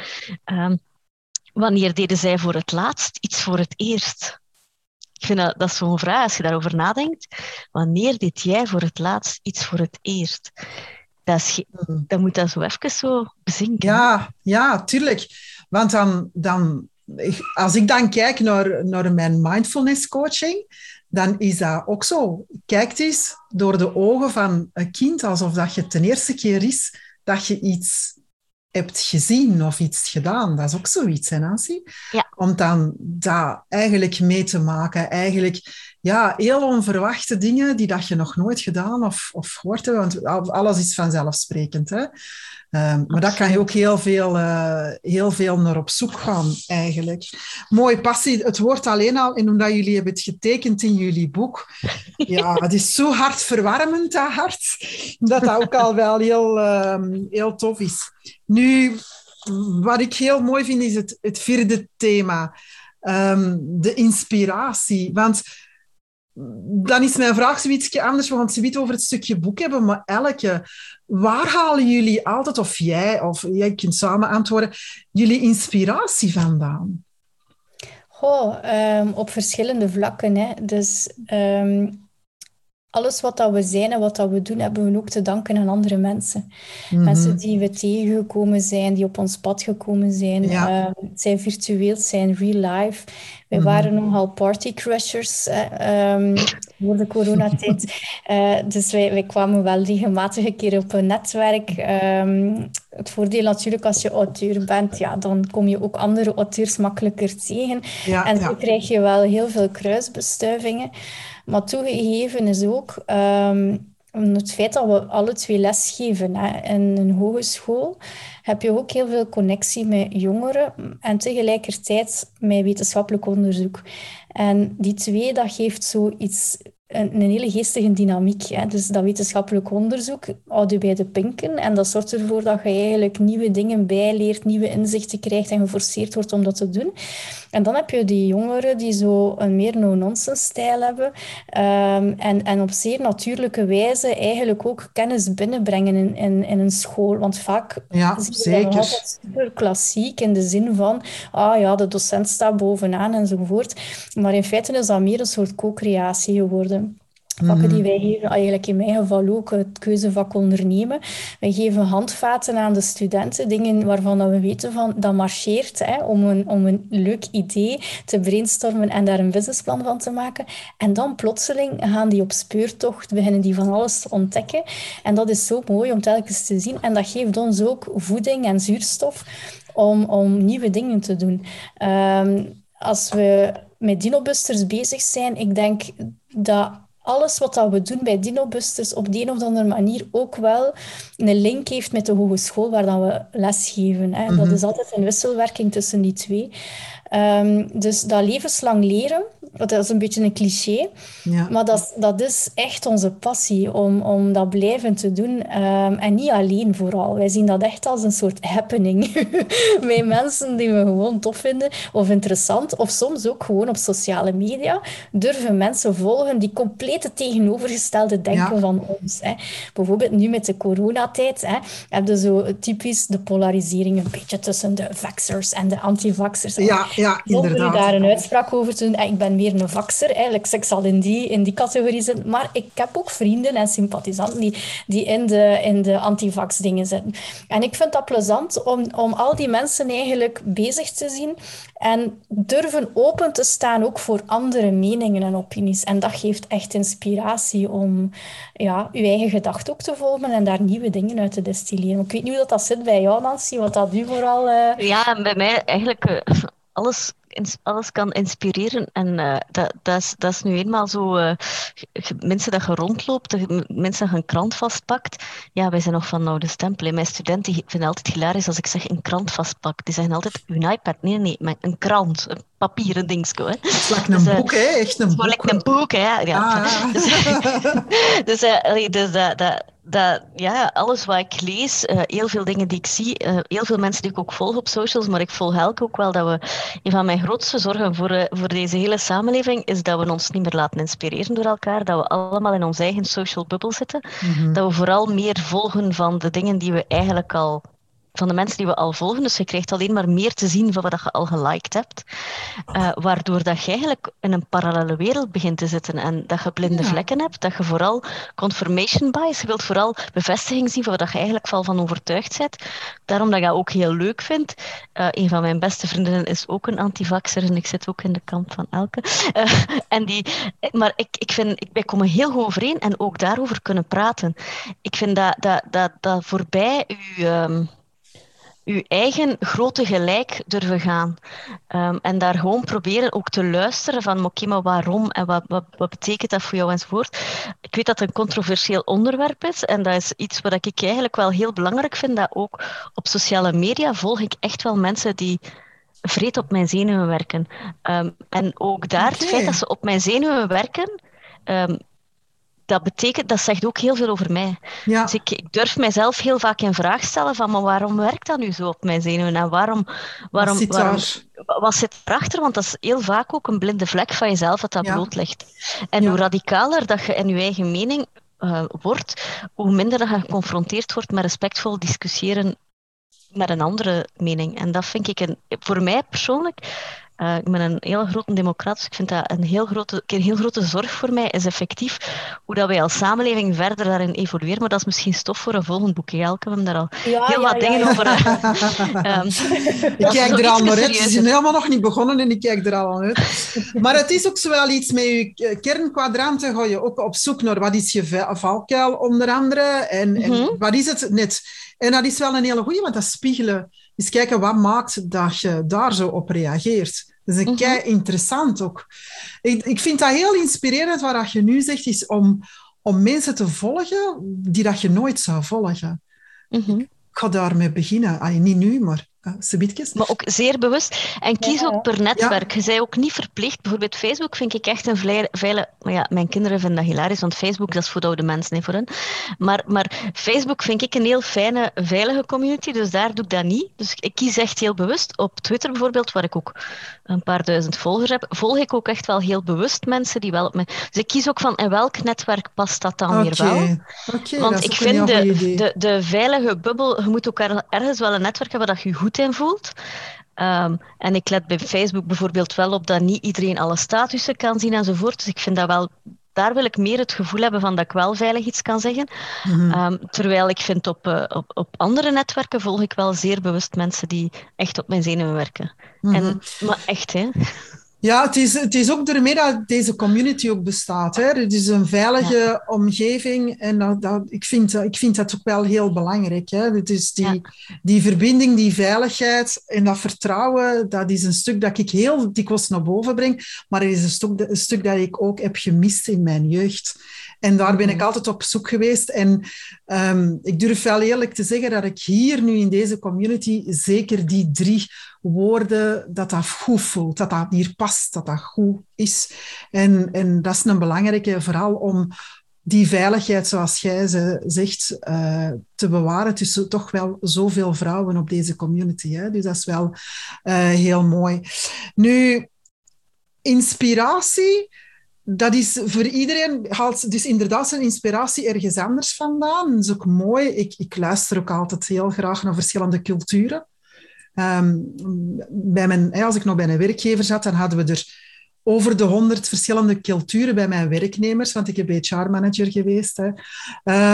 Um, wanneer deden zij voor het laatst iets voor het eerst? Ik vind dat, dat zo'n vraag, als je daarover nadenkt. Wanneer deed jij voor het laatst iets voor het eerst? Dat, is, dat moet dat zo even zo bezinken. Ja, ja, tuurlijk. Want dan, dan, als ik dan kijk naar, naar mijn mindfulness coaching, dan is dat ook zo. Kijk eens door de ogen van een kind, alsof dat je ten eerste keer is dat je iets hebt gezien of iets gedaan. Dat is ook zoiets, hè Nancy? Ja. Om dan dat eigenlijk mee te maken. Eigenlijk ja, heel onverwachte dingen die dat je nog nooit gedaan of, of gehoord hebt. Want alles is vanzelfsprekend. Hè? Um, maar daar kan je ook heel veel, uh, heel veel naar op zoek gaan, eigenlijk. Mooi passie. Het woord alleen al, en omdat jullie hebben het getekend in jullie boek. Ja, <laughs> het is zo hartverwarmend, dat hart, dat dat ook al wel heel, um, heel tof is. Nu, wat ik heel mooi vind, is het, het vierde thema. Um, de inspiratie. Want dan is mijn vraag zoiets anders. We gaan het over het stukje boek hebben, maar elke... Waar halen jullie altijd, of jij, of jij kunt samen antwoorden, jullie inspiratie vandaan? Goh, um, op verschillende vlakken. Hè. Dus um, alles wat dat we zijn en wat dat we doen, hebben we ook te danken aan andere mensen. Mhm. Mensen die we tegengekomen zijn, die op ons pad gekomen zijn. Ja. Uh, het zijn virtueel, zijn real life. Wij mm waren nogal partycrashers um, voor de coronatijd. uh, <laughs> dus wij, wij kwamen wel regelmatig een keer op een netwerk. Um, het voordeel natuurlijk als je auteur bent, ja, dan kom je ook andere auteurs makkelijker tegen. Ja, en zo ja. krijg je wel heel veel kruisbestuivingen. Maar toegegeven is ook um, het feit dat we alle twee lesgeven hè, in een hogeschool, heb je ook heel veel connectie met jongeren en tegelijkertijd met wetenschappelijk onderzoek. En die twee, dat geeft zoiets een, een hele geestige dynamiek. Hè. Dus dat wetenschappelijk onderzoek houdt je bij de pinken en dat zorgt ervoor dat je eigenlijk nieuwe dingen bijleert, nieuwe inzichten krijgt en geforceerd wordt om dat te doen. En dan heb je die jongeren die zo een meer no-nonsense stijl hebben um, en, en op zeer natuurlijke wijze eigenlijk ook kennis binnenbrengen in, in, in een school. Want vaak ja, zeker. super klassiek in de zin van, ah ja, de docent staat bovenaan enzovoort. Maar in feite is dat meer een soort co-creatie geworden. Vakken die mhm. wij geven, eigenlijk in mijn geval ook het keuzevak ondernemen. Wij geven handvaten aan de studenten, dingen waarvan we weten van dat marcheert, hè, om, een, om een leuk idee te brainstormen en daar een businessplan van te maken. En dan plotseling gaan die op speurtocht, beginnen die van alles te ontdekken. En dat is zo mooi om telkens te zien. En dat geeft ons ook voeding en zuurstof om, om nieuwe dingen te doen. Um, als we met dinobusters bezig zijn, ik denk dat alles wat dat we doen bij Dinobusters op de een of andere manier ook wel een link heeft met de hogeschool waar dan we lesgeven. Hè. Dat mhm. is altijd een wisselwerking tussen die twee. Um, dus dat levenslang leren, dat is een beetje een cliché, ja. maar dat, dat is echt onze passie om, om dat blijven te doen. Um, en niet alleen vooral. Wij zien dat echt als een soort happening. <laughs> Met mensen die we gewoon tof vinden of interessant, of soms ook gewoon op sociale media, durven mensen volgen die compleet het tegenovergestelde denken van ons. Hè. Bijvoorbeeld nu met de coronatijd hè, heb je zo typisch de polarisering een beetje tussen de vaxxers en de anti-vaxxers. Ja, ja, inderdaad. Zonder daar een uitspraak over te doen. Ik ben meer een vaxer, eigenlijk. Ik zal in die, in die categorie zitten. Maar ik heb ook vrienden en sympathisanten die, die in de, in de antivax dingen zitten. En ik vind dat plezant om, om al die mensen eigenlijk bezig te zien en durven open te staan ook voor andere meningen en opinies. En dat geeft echt inspiratie om ja, uw eigen gedachten ook te volgen en daar nieuwe dingen uit te destilleren. Ik weet niet hoe dat, dat zit bij jou, Nancy, wat dat u vooral... Uh... Ja, bij mij eigenlijk... Uh alles, alles kan inspireren. En uh, dat, dat, is, dat is nu eenmaal zo. Uh, mensen dat je rondloopt, mensen dat je een krant vastpakt. Ja, wij zijn nog van oude stempel. Mijn studenten vinden altijd hilarisch als ik zeg een krant vastpak. Die zeggen altijd een iPad. Nee, nee, maar een krant. Een papieren dingetje. Hè. Het is een dus, boek, hè? Echt een boek. een boek, hè? Ja. Ah. <laughs> Dus, <laughs> dus, dus dat, dat, dat, ja, alles wat ik lees, uh, heel veel dingen die ik zie, uh, heel veel mensen die ik ook volg op socials, maar ik volg Helke ook wel dat we, een van mijn grootste zorgen voor, uh, voor deze hele samenleving is dat we ons niet meer laten inspireren door elkaar, dat we allemaal in onze eigen social bubble zitten, mm -hmm. dat we vooral meer volgen van de dingen die we eigenlijk al van de mensen die we al volgen. Dus je krijgt alleen maar meer te zien van wat je al geliked hebt. Uh, waardoor dat je eigenlijk in een parallele wereld begint te zitten en dat je blinde vlekken hebt. Dat je vooral confirmation bias, je wilt vooral bevestiging zien van wat je eigenlijk al van overtuigd bent. Daarom dat ik dat ook heel leuk vind. Uh, een van mijn beste vriendinnen is ook een antivaxer en ik zit ook in de kant van Elke. Uh, <laughs> en die, maar ik, ik vind, ik, wij komen heel goed overeen en ook daarover kunnen praten. Ik vind dat, dat, dat, dat voorbij uw... Um, uw eigen grote gelijk durven gaan. Um, en daar gewoon proberen ook te luisteren van oké, maar waarom en wat, wat, wat, betekent dat voor jou enzovoort. Ik weet dat het een controversieel onderwerp is en dat is iets wat ik eigenlijk wel heel belangrijk vind, dat ook op sociale media volg ik echt wel mensen die vreed op mijn zenuwen werken. Um, en ook daar, okay. het feit dat ze op mijn zenuwen werken, um, dat betekent, dat zegt ook heel veel over mij. Ja. Dus ik, ik, durf mijzelf heel vaak in vraag stellen van, maar waarom werkt dat nu zo op mijn zenuwen? En waarom, waarom, wat, zit waarom, wat zit erachter? Want dat is heel vaak ook een blinde vlek van jezelf dat dat ja. bloot ligt. En ja. hoe radicaler dat je in je eigen mening uh, wordt, hoe minder dat je geconfronteerd wordt met respectvol discussiëren met een andere mening. En dat vind ik een, voor mij persoonlijk uh, ik ben een heel grote democrat, dus ik vind dat een heel grote, een heel grote zorg voor mij is effectief hoe dat wij als samenleving verder daarin evolueren. Maar dat is misschien stof voor een volgend boek. Elke, we hebben daar al ja, heel ja, wat ja, dingen over. um, <laughs> ik kijk er al naar uit. Ze zijn helemaal nog niet begonnen en ik kijk er al aan uit. Maar het is ook zo wel iets met je kernkwadranten. Ga je ook op zoek naar wat is je valkuil, onder andere. En, mm -hmm. en mhm. wat is het net? En dat is wel een hele goeie, want dat spiegelen eens kijken wat maakt dat je daar zo op reageert. Dat is een kei interessant ook. Ik, ik vind dat heel inspirerend wat je nu zegt, is om, om mensen te volgen die dat je nooit zou volgen. Ik ga daarmee beginnen. Niet nu, maar Maar ook zeer bewust. En kies ook per netwerk. Je zei ook niet verplicht. Bijvoorbeeld Facebook vind ik echt een veilige... Maar ja, mijn kinderen vinden dat hilarisch, want Facebook dat is voor de oude mensen, niet voor hen. Maar, maar Facebook vind ik een heel fijne, veilige community, dus daar doe ik dat niet. Dus ik kies echt heel bewust. Op Twitter bijvoorbeeld, waar ik ook een paar duizend volgers heb, volg ik ook echt wel heel bewust mensen die wel op me... Dus ik kies ook van in welk netwerk past dat dan okay. weer wel. Okay, want ik vind de, de, de veilige bubbel, je moet ook ergens wel een netwerk hebben dat je goed in voelt. Um, en ik let bij Facebook bijvoorbeeld wel op dat niet iedereen alle statussen kan zien enzovoort. Dus ik vind dat wel daar wil ik meer het gevoel hebben van dat ik wel veilig iets kan zeggen. Mm -hmm. um, terwijl ik vind op, uh, op, op andere netwerken volg ik wel zeer bewust mensen die echt op mijn zenuwen werken. Mm -hmm. en, maar echt, hè. Ja, het is, het is ook daarmee dat deze community ook bestaat. Hè. Het is een veilige ja. omgeving en dat, dat, ik, vind, ik vind dat ook wel heel belangrijk. Hè. Het is die, ja. die verbinding, die veiligheid en dat vertrouwen, dat is een stuk dat ik heel dikwijls naar boven breng, maar het is een stuk, een stuk dat ik ook heb gemist in mijn jeugd. En daar ben ik altijd op zoek geweest. En um, ik durf wel eerlijk te zeggen dat ik hier nu in deze community zeker die drie woorden, dat dat goed voelt, dat dat hier past, dat dat goed is. En, en dat is een belangrijke, vooral om die veiligheid, zoals jij ze zegt, uh, te bewaren tussen toch wel zoveel vrouwen op deze community. Hè? Dus dat is wel uh, heel mooi. Nu, inspiratie dat is voor iedereen, haalt dus inderdaad zijn inspiratie ergens anders vandaan. Dat is ook mooi. Ik, ik luister ook altijd heel graag naar verschillende culturen. Um, bij mijn, als ik nog bij een werkgever zat, dan hadden we er over de honderd verschillende culturen bij mijn werknemers, want ik heb HR-manager geweest. Hè.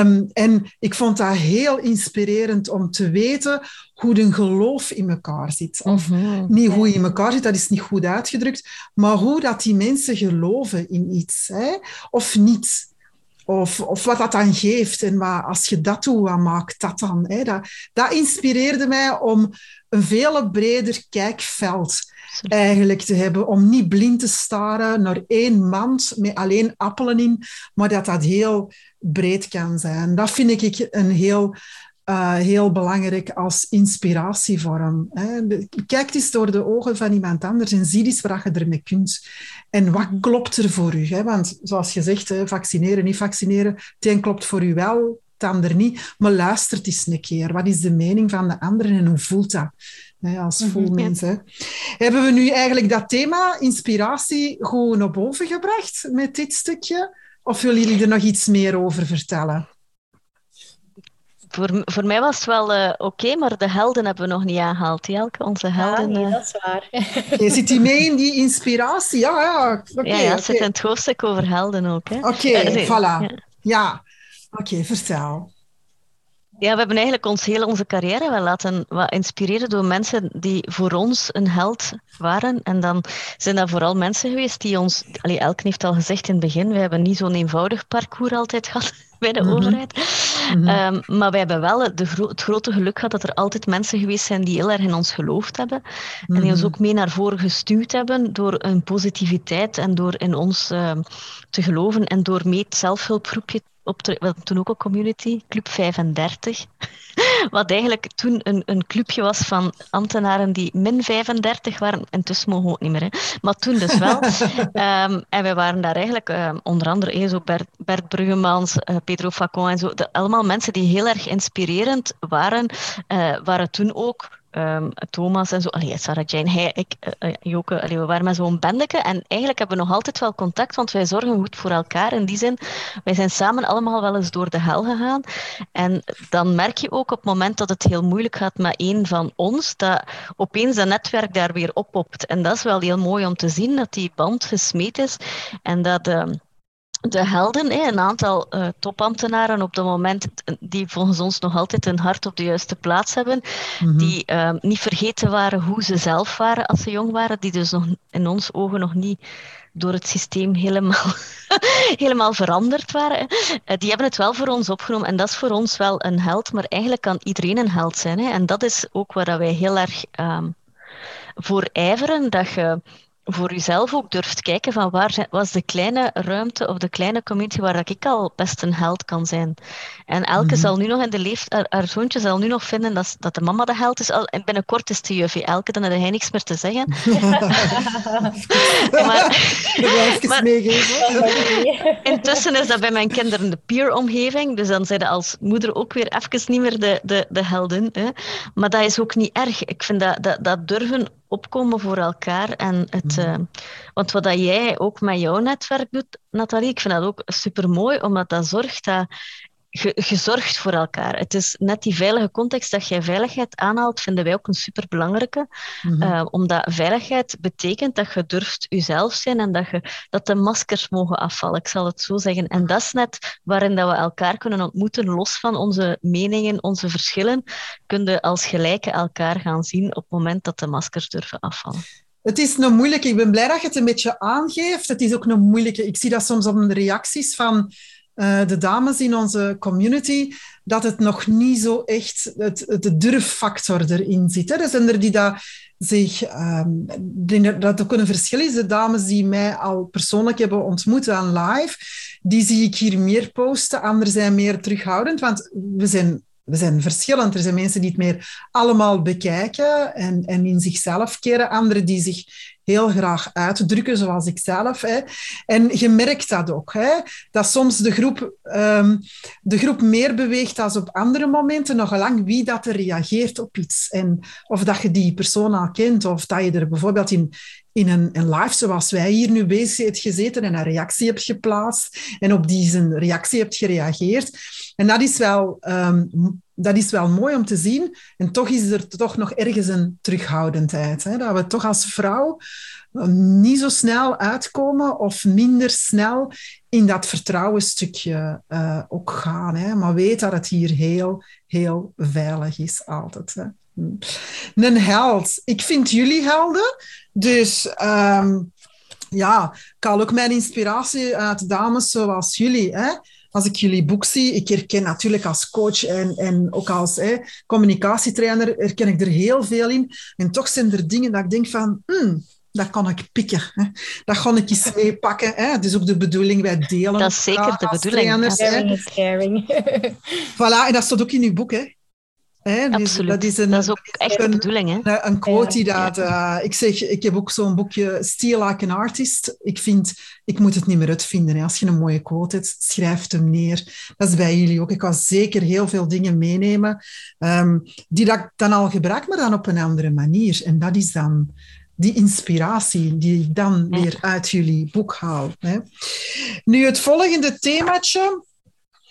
Um, en ik vond dat heel inspirerend om te weten hoe een geloof in elkaar zit. Of mm-hmm. niet hoe in elkaar zit, dat is niet goed uitgedrukt, maar hoe dat die mensen geloven in iets, hè, of niet. Of, of wat dat dan geeft. En wat, als je dat doet, wat maakt dat dan? Hè? Dat, dat inspireerde mij om een veel breder kijkveld eigenlijk te hebben. Om niet blind te staren naar één mand met alleen appelen in, maar dat dat heel breed kan zijn. Dat vind ik een heel, uh, heel belangrijk als inspiratievorm. Kijk eens door de ogen van iemand anders en zie eens wat je ermee kunt. En wat klopt er voor u? Hè? Want zoals je zegt, vaccineren, niet vaccineren, het een klopt voor u wel, het ander niet. Maar luistert eens een keer. Wat is de mening van de anderen en hoe voelt dat? Hè, als voelmens. Mm Hebben we nu eigenlijk dat thema inspiratie gewoon naar boven gebracht met dit stukje? Of willen jullie er nog iets meer over vertellen? Voor, voor mij was het wel uh, oké, okay, maar de helden hebben we nog niet aangehaald, Jelke. Onze helden. Ja, nee, dat is waar. Je zit die mee in die inspiratie? Ja, ja. Okay, ja, ja het okay. zit in het hoofdstuk over helden ook. Oké, okay, uh, voilà. Ja, ja. oké, vertel. Ja, we hebben eigenlijk ons hele onze carrière wel laten wat inspireren door mensen die voor ons een held waren. En dan zijn dat vooral mensen geweest die ons... Allee, Elke heeft al gezegd in het begin, we hebben niet zo'n eenvoudig parcours altijd gehad <laughs> bij de mm -hmm. overheid. Mm -hmm. um, maar wij hebben wel de gro het grote geluk gehad dat er altijd mensen geweest zijn die heel erg in ons geloofd hebben. Mm -hmm. En die ons ook mee naar voren gestuurd hebben door een positiviteit en door in ons uh, te geloven en door mee het zelfhulpgroepje op de, toen ook een community, Club 35. <laughs> Wat eigenlijk toen een, een clubje was van ambtenaren die min 35 waren. Intussen mogen we ook niet meer, hè. maar toen dus wel. um, <laughs> en wij waren daar eigenlijk um, onder andere eh, zo Bert, Bert Bruggemans, uh, Pedro Facon en zo. De, allemaal mensen die heel erg inspirerend waren, uh, waren toen ook Um, Thomas en zo, allee, Sarah Jane, hij, ik, uh, Joke, allee, we waren met zo'n bendeke en eigenlijk hebben we nog altijd wel contact, want wij zorgen goed voor elkaar. In die zin, wij zijn samen allemaal wel eens door de hel gegaan. En dan merk je ook op het moment dat het heel moeilijk gaat met een van ons, dat opeens dat netwerk daar weer oppopt. En dat is wel heel mooi om te zien, dat die band gesmeed is en dat... Uh, de helden, een aantal uh, topambtenaren op het moment die volgens ons nog altijd hun hart op de juiste plaats hebben, mm -hmm. die uh, niet vergeten waren hoe ze zelf waren als ze jong waren, die dus nog in ons ogen nog niet door het systeem helemaal, <laughs> helemaal veranderd waren. Uh, die hebben het wel voor ons opgenomen en dat is voor ons wel een held, maar eigenlijk kan iedereen een held zijn. Hè? En dat is ook waar wij heel erg um, voor ijveren, dat je voor jezelf ook durft kijken van waar was de kleine ruimte of de kleine community waar ik al best een held kan zijn. En elke mhm. zal nu nog in de leeftijd, haar, zoontje zal nu nog vinden dat, dat de mama de held is. En binnenkort is de juffie Elke, dan heb hij niks meer te zeggen. <laughs> maar, maar <laughs> intussen is dat bij mijn kinderen de peer-omgeving, dus dan zijn ze als moeder ook weer even niet meer de, de, de heldin. Hè. Maar dat is ook niet erg. Ik vind dat, dat, dat durven opkomen voor elkaar. En het, mm. uh, want wat dat jij ook met jouw netwerk doet, Nathalie, ik vind dat ook super mooi, omdat dat zorgt dat gezorgd voor elkaar. Het is net die veilige context dat jij veiligheid aanhaalt, vinden wij ook een superbelangrijke. Mm omdat veiligheid betekent dat je durft jezelf zijn en dat, je, dat de maskers mogen afvallen, ik zal het zo zeggen. En dat is net waarin dat we elkaar kunnen ontmoeten, los van onze meningen, onze verschillen, kunnen als gelijke elkaar gaan zien op het moment dat de maskers durven afvallen. Het is nog moeilijk. Ik ben blij dat je het een beetje aangeeft. Het is ook nog moeilijk. Ik zie dat soms op de reacties van uh, de dames in onze community, dat het nog niet zo echt het, de durffactor erin zit. Hè. Er zijn er die dat zich... Um, dat ook een verschil is. De dames die mij al persoonlijk hebben ontmoet aan live, die zie ik hier meer posten. Anderen zijn meer terughoudend, want we zijn we zijn verschillend. Er zijn mensen die het meer allemaal bekijken en, en in zichzelf keren. Anderen die zich heel graag uitdrukken, zoals ik zelf. Hè. En je merkt dat ook, hè, dat soms de groep, um, de groep meer beweegt dan op andere momenten, nog lang wie dat er reageert op iets. En of dat je die persoon al kent, of dat je er bijvoorbeeld in, in een, een live zoals wij hier nu bezig hebt gezeten en een reactie hebt geplaatst en op die zijn reactie hebt gereageerd. En dat is wel, um, dat is wel mooi om te zien. En toch is er toch nog ergens een terughoudendheid. Hè? Dat we toch als vrouw niet zo snel uitkomen of minder snel in dat vertrouwenstukje uh, ook gaan. Hè? Maar weet dat het hier heel, heel veilig is altijd. Hm. Een held. Ik vind jullie helden. Dus um, ja, ik haal ook mijn inspiratie uit dames zoals jullie. Hè? Als ik jullie boek zie, ik herken natuurlijk als coach en, en ook als hè, communicatietrainer, herken ik er heel veel in. En toch zijn er dingen dat ik denk van, hmm, dat kan ik pikken. Hè. Dat kan ik eens meepakken. Hè. Het is ook de bedoeling, wij delen. Dat is zeker de bedoeling. Trainers, <laughs> Voilà, en dat staat ook in uw boek. Hè. Hè? Absoluut. Dat is, een, dat is ook echt de bedoeling. Hè? Een quote die dat... Uh, ik zeg, ik heb ook zo'n boekje Steal Like an Artist. Ik vind, ik moet het niet meer uitvinden. Hè. Als je een mooie quote hebt, schrijf hem neer. Dat is bij jullie ook. Ik kan zeker heel veel dingen meenemen um, die dat ik dan al gebruik, maar dan op een andere manier. En dat is dan die inspiratie die ik dan weer uit jullie boek haal. Hè. Nu, het volgende themaatje,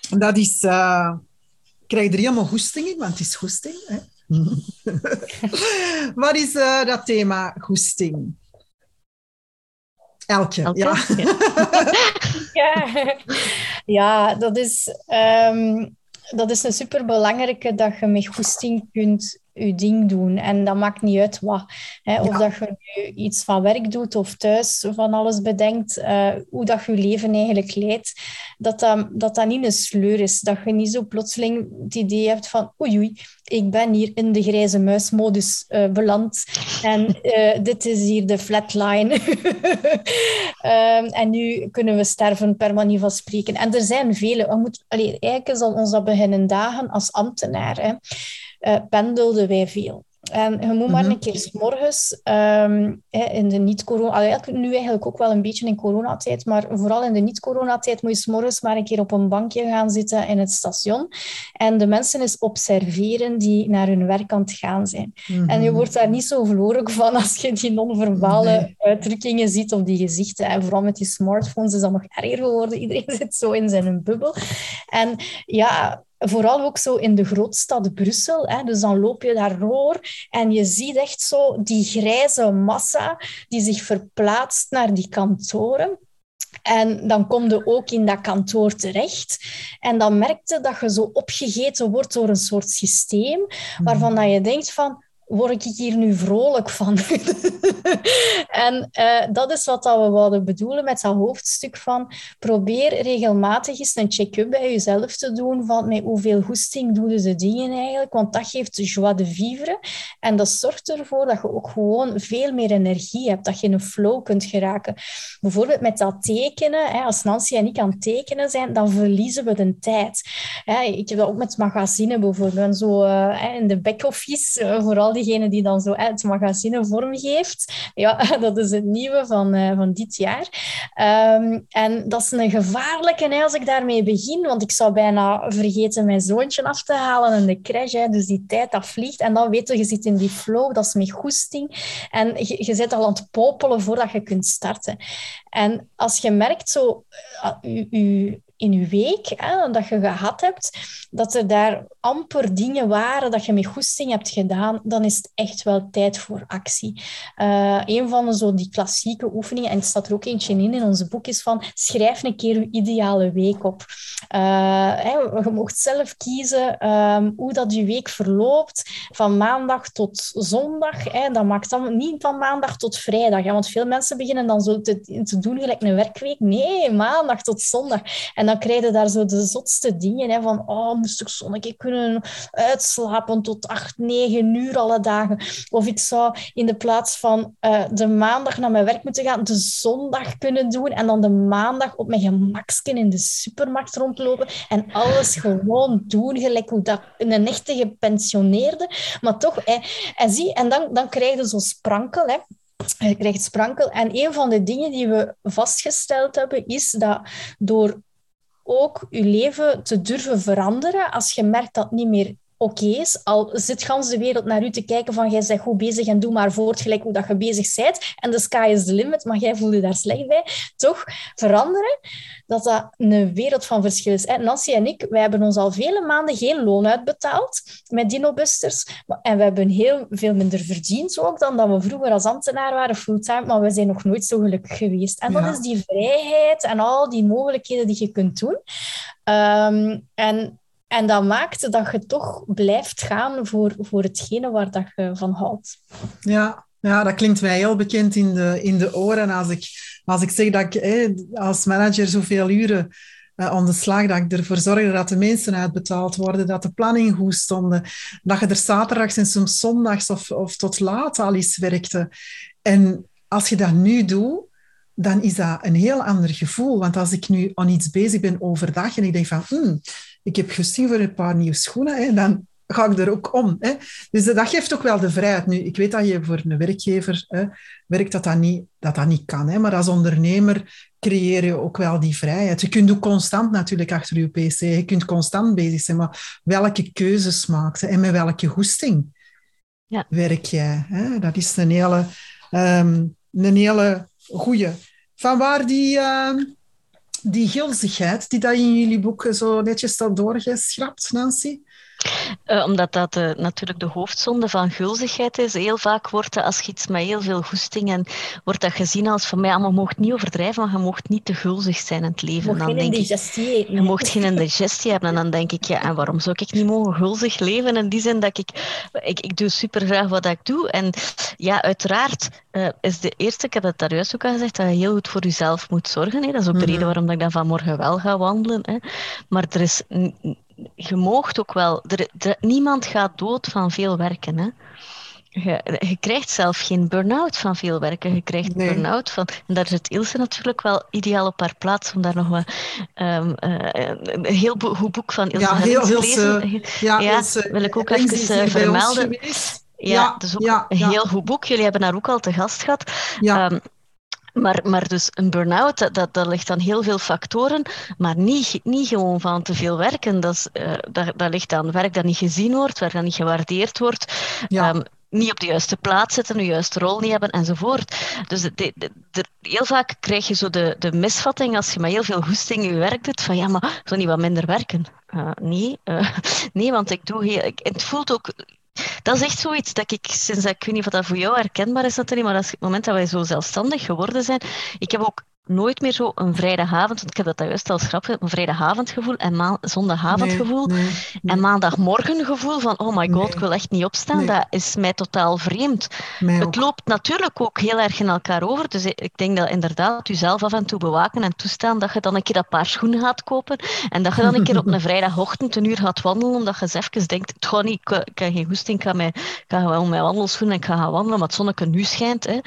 dat is... Uh, krijg er helemaal goesting in, want het is goesting. Hè? <laughs> Wat is uh, dat thema goesting? Elke, Elke? Ja. ja. <laughs> ja. dat is, um, dat is een superbelangrijke dat je met goesting kunt je ding doen. En dat maakt niet uit wat. Hè. Of dat je nu iets van werk doet of thuis van alles bedenkt, uh, hoe dat je leven eigenlijk leidt, dat dat, dat dat niet een sleur is. Dat je niet zo plotseling het idee hebt van oei oei, ik ben hier in de grijze muismodus uh, beland en uh, dit is hier de flatline. um, <laughs> en nu kunnen we sterven per manier van spreken. En er zijn vele. We moeten, allee, eigenlijk zal ons dat beginnen dagen als ambtenaar. Hè pendelden wij veel. En je moet maar mhm. een keer s morgens um, in de niet-corona... Nu eigenlijk ook wel een beetje in coronatijd, maar vooral in de niet-coronatijd moet je s morgens maar een keer op een bankje gaan zitten in het station en de mensen eens observeren die naar hun werk aan het gaan zijn. En je mhm. wordt daar niet zo verloren <laughs> van als je die non-verbale uitdrukkingen ziet op die gezichten. En vooral met die smartphones is dat nog erger geworden. <laughs> Iedereen zit zo in zijn bubbel. En ja, Vooral ook zo in de grootstad Brussel. Hè. Dus dan loop je daar door en je ziet echt zo die grijze massa die zich verplaatst naar die kantoren. En dan kom je ook in dat kantoor terecht. En dan merkte dat je zo opgegeten wordt door een soort systeem waarvan dat je denkt van word ik hier nu vrolijk van? <laughs> en uh, dat is wat dat we wilden bedoelen met dat hoofdstuk van probeer regelmatig eens een check-up bij jezelf te doen van met hoeveel goesting doen de dingen eigenlijk, want dat geeft joie de vivre en dat zorgt ervoor dat je ook gewoon veel meer energie hebt, dat je in een flow kunt geraken. Bijvoorbeeld met dat tekenen, hè, als Nancy en ik aan het tekenen zijn, dan verliezen we de tijd. ik heb dat ook met magazine bijvoorbeeld, zo uh, in de back-office, uh, vooral diegene die dan zo het magazine vormgeeft. Ja, <laughs> dat is het nieuwe van, uh, van dit jaar. Um, en dat is een gevaarlijke hè, als ik daarmee begin, want ik zou bijna vergeten mijn zoontje af te halen in de crash. Hè, dus die tijd, dat vliegt. En dan weet je, je zit in die flow, dat is met goesting. En je, je zit al aan het popelen voordat je kunt starten. En als je merkt zo, je, in je week, hè, dat je gehad hebt, dat er daar amper dingen waren dat je met goesting hebt gedaan, dan is het echt wel tijd voor actie. Uh, een van de, zo die klassieke oefeningen, en het staat er ook eentje in in onze boek, is van schrijf een keer je ideale week op. Uh, hè, je mocht zelf kiezen um, hoe dat je week verloopt, van maandag tot zondag. Hè, dat maakt dan niet van maandag tot vrijdag, want veel mensen beginnen dan zo te, te doen gelijk een werkweek. Nee, maandag tot zondag. En dan krijg je daar zo de zotste dingen hè, van oh, moest ik zonnetje kunnen uitslapen tot acht, negen uur alle dagen. Of ik zou in de plaats van uh, de maandag naar mijn werk moeten gaan, de zondag kunnen doen en dan de maandag op mijn gemaksken in de supermarkt rondlopen en alles gewoon doen, gelijk hoe dat een echte gepensioneerde. Maar toch, hè, en, zie, en dan, dan krijg je zo'n sprankel, hè, je krijgt sprankel. En een van de dingen die we vastgesteld hebben, is dat door ook je leven te durven veranderen als je merkt dat niet meer oké is. Al zit gans de wereld naar u te kijken van jij bent goed bezig en doe maar voort gelijk hoe dat je bezig bent. En de sky is the limit, maar jij voelt je daar slecht bij. Toch veranderen, dat dat een wereld van verschil is. Nancy en ik, wij hebben ons al vele maanden geen loon uitbetaald met Dinobusters. En we hebben heel veel minder verdiend ook dan dat we vroeger als ambtenaar waren, fulltime. Maar we zijn nog nooit zo gelukkig geweest. En dat is die vrijheid en al die mogelijkheden die je kunt doen. Um, en en dat maakt dat je toch blijft gaan voor, voor hetgene waar dat je van houdt. Ja, ja, dat klinkt mij heel bekend in de, in de oren. Als ik, als ik zeg dat ik als manager zoveel uren uh, aan de slag, dat ik ervoor zorgde dat de mensen uitbetaald worden, dat de planning goed stonden, dat je er zaterdags en soms zondags of, of tot laat al eens werkte. En als je dat nu doet, dan is dat een heel ander gevoel. Want als ik nu aan iets bezig ben overdag en ik denk van, hmm, ik heb gezien voor een paar nieuwe schoenen, hè, dan ga ik er ook om. Hè. Dus dat geeft ook wel de vrijheid. Nu, ik weet dat je voor een werkgever hè, werkt dat dat niet, dat dat niet kan. Hè, maar als ondernemer creëer je ook wel die vrijheid. Je kunt ook constant natuurlijk achter je pc, je kunt constant bezig zijn, maar welke keuzes maakt en met welke goesting ja. werk jij? Hè? Dat is een hele, um, een hele goeie. Van waar die... Uh, die gulzigheid die dat in jullie boek zo netjes staat doorgeschrapt, Nancy? Uh, omdat dat uh, natuurlijk de hoofdzonde van gulzigheid is. Heel vaak wordt dat, als je iets met heel veel goesting en wordt dat gezien als van mij, maar je mocht niet overdrijven, maar je mocht niet te gulzig zijn in het leven. Je mocht geen indigestie Je mocht geen indigestie hebben. En dan denk ik, ja, en waarom zou ik niet mogen gulzig leven? In die zin dat ik, ik, ik doe super graag wat ik doe. En ja, uiteraard uh, is de eerste, ik heb het daar juist ook al gezegd, dat je heel goed voor jezelf moet zorgen. Hè. Dat is ook de mhm. reden waarom ik dan vanmorgen wel ga wandelen. Hè. Maar er is je moogt ook wel. Er, niemand gaat dood van veel werken. Hè? Je, je krijgt zelf geen burn-out van veel werken. Je krijgt nee. burn-out van. En daar zit Ilse natuurlijk wel ideaal op haar plaats om daar nog wat, um, uh, een heel goed boek van Ilse ja, heel, heel, lezen. ja, ja wil ik ook even uh, vermelden. Ja, ja, dus ook ja, een heel goed boek. Jullie hebben haar ook al te gast gehad. Ja. Um, maar, maar dus een burn-out, dat, dat, dat ligt aan heel veel factoren, maar niet, niet gewoon van te veel werken. Dat, is, uh, dat, dat ligt aan werk dat niet gezien wordt, werk dat niet gewaardeerd wordt. Ja. Um, niet op de juiste plaats zitten, de juiste rol niet hebben enzovoort. Dus de, de, de, heel vaak krijg je zo de, de misvatting als je met heel veel goesting je werk doet, van ja, maar zou niet wat minder werken? Uh, nee, uh, <laughs> nee, want ik doe heel... Ik, het voelt ook dat is echt zoiets dat ik sinds, ik weet niet of dat voor jou herkenbaar is natuurlijk, maar dat is het moment dat wij zo zelfstandig geworden zijn. Ik heb ook nooit meer zo een vrijdagavond, want ik heb dat juist als grapje, een vrijdagavondgevoel en ma zondagavondgevoel Nee, nee, en maandagmorgengevoel van oh my god, ik wil echt niet opstaan. Dat is mij totaal vreemd. mij. Het loopt natuurlijk ook heel erg in elkaar over. Dus ik denk dat inderdaad jezelf af en toe bewaken en toestaan dat je dan een keer dat paar schoenen gaat kopen en dat je dan een keer op <laughs> een vrijdagochtend een uur gaat wandelen omdat je eens even denkt, het gaat niet, ik, ik heb geen goesting, ik ga, mij, ik ga gewoon mijn wandelschoenen en ik ga gaan wandelen, maar het zonneke nu schijnt. Hè.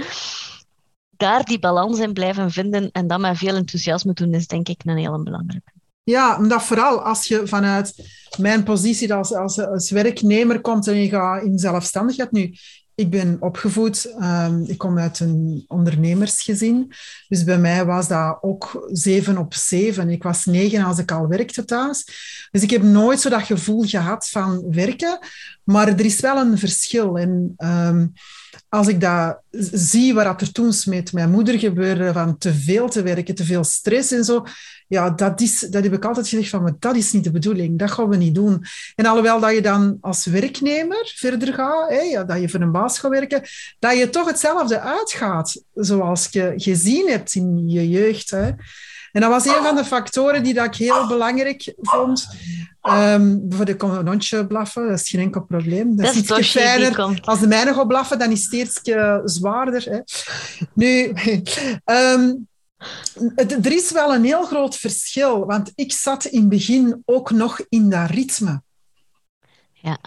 Daar die balans in blijven vinden en dat met veel enthousiasme doen, is denk ik een hele belangrijke. Ja, omdat vooral als je vanuit mijn positie als, als, als werknemer komt en je gaat in zelfstandigheid nu. Ik ben opgevoed, ehm, ik kom uit een ondernemersgezin. Dus bij mij was dat ook zeven op zeven. Ik was negen als ik al werkte thuis. Dus ik heb nooit zo dat gevoel gehad van werken. Maar er is wel een verschil. En ehm, als ik dat zie, wat er toen met mijn moeder gebeurde, van te veel te werken, te veel stress en zo, ja, dat, is, dat heb ik altijd gezegd van, dat is niet de bedoeling, dat gaan we niet doen. En alhoewel dat je dan als werknemer verder gaat, ja, dat je voor een baas gaat werken, dat je toch hetzelfde uitgaat, zoals je gezien hebt in je jeugd. Hè. En dat was een van de factoren die dat ik heel belangrijk vond. Ehm, voor de kon een blaffen, dat is geen enkel probleem. Dat, Dat is is iets Toshi die fijner. komt. Als de mijne gaat blaffen, dan is het eerst eh, zwaarder. Hè. Nu, <laughs> ehm, het- er is wel een heel groot verschil, want ik zat in het begin ook nog in dat ritme. Ja.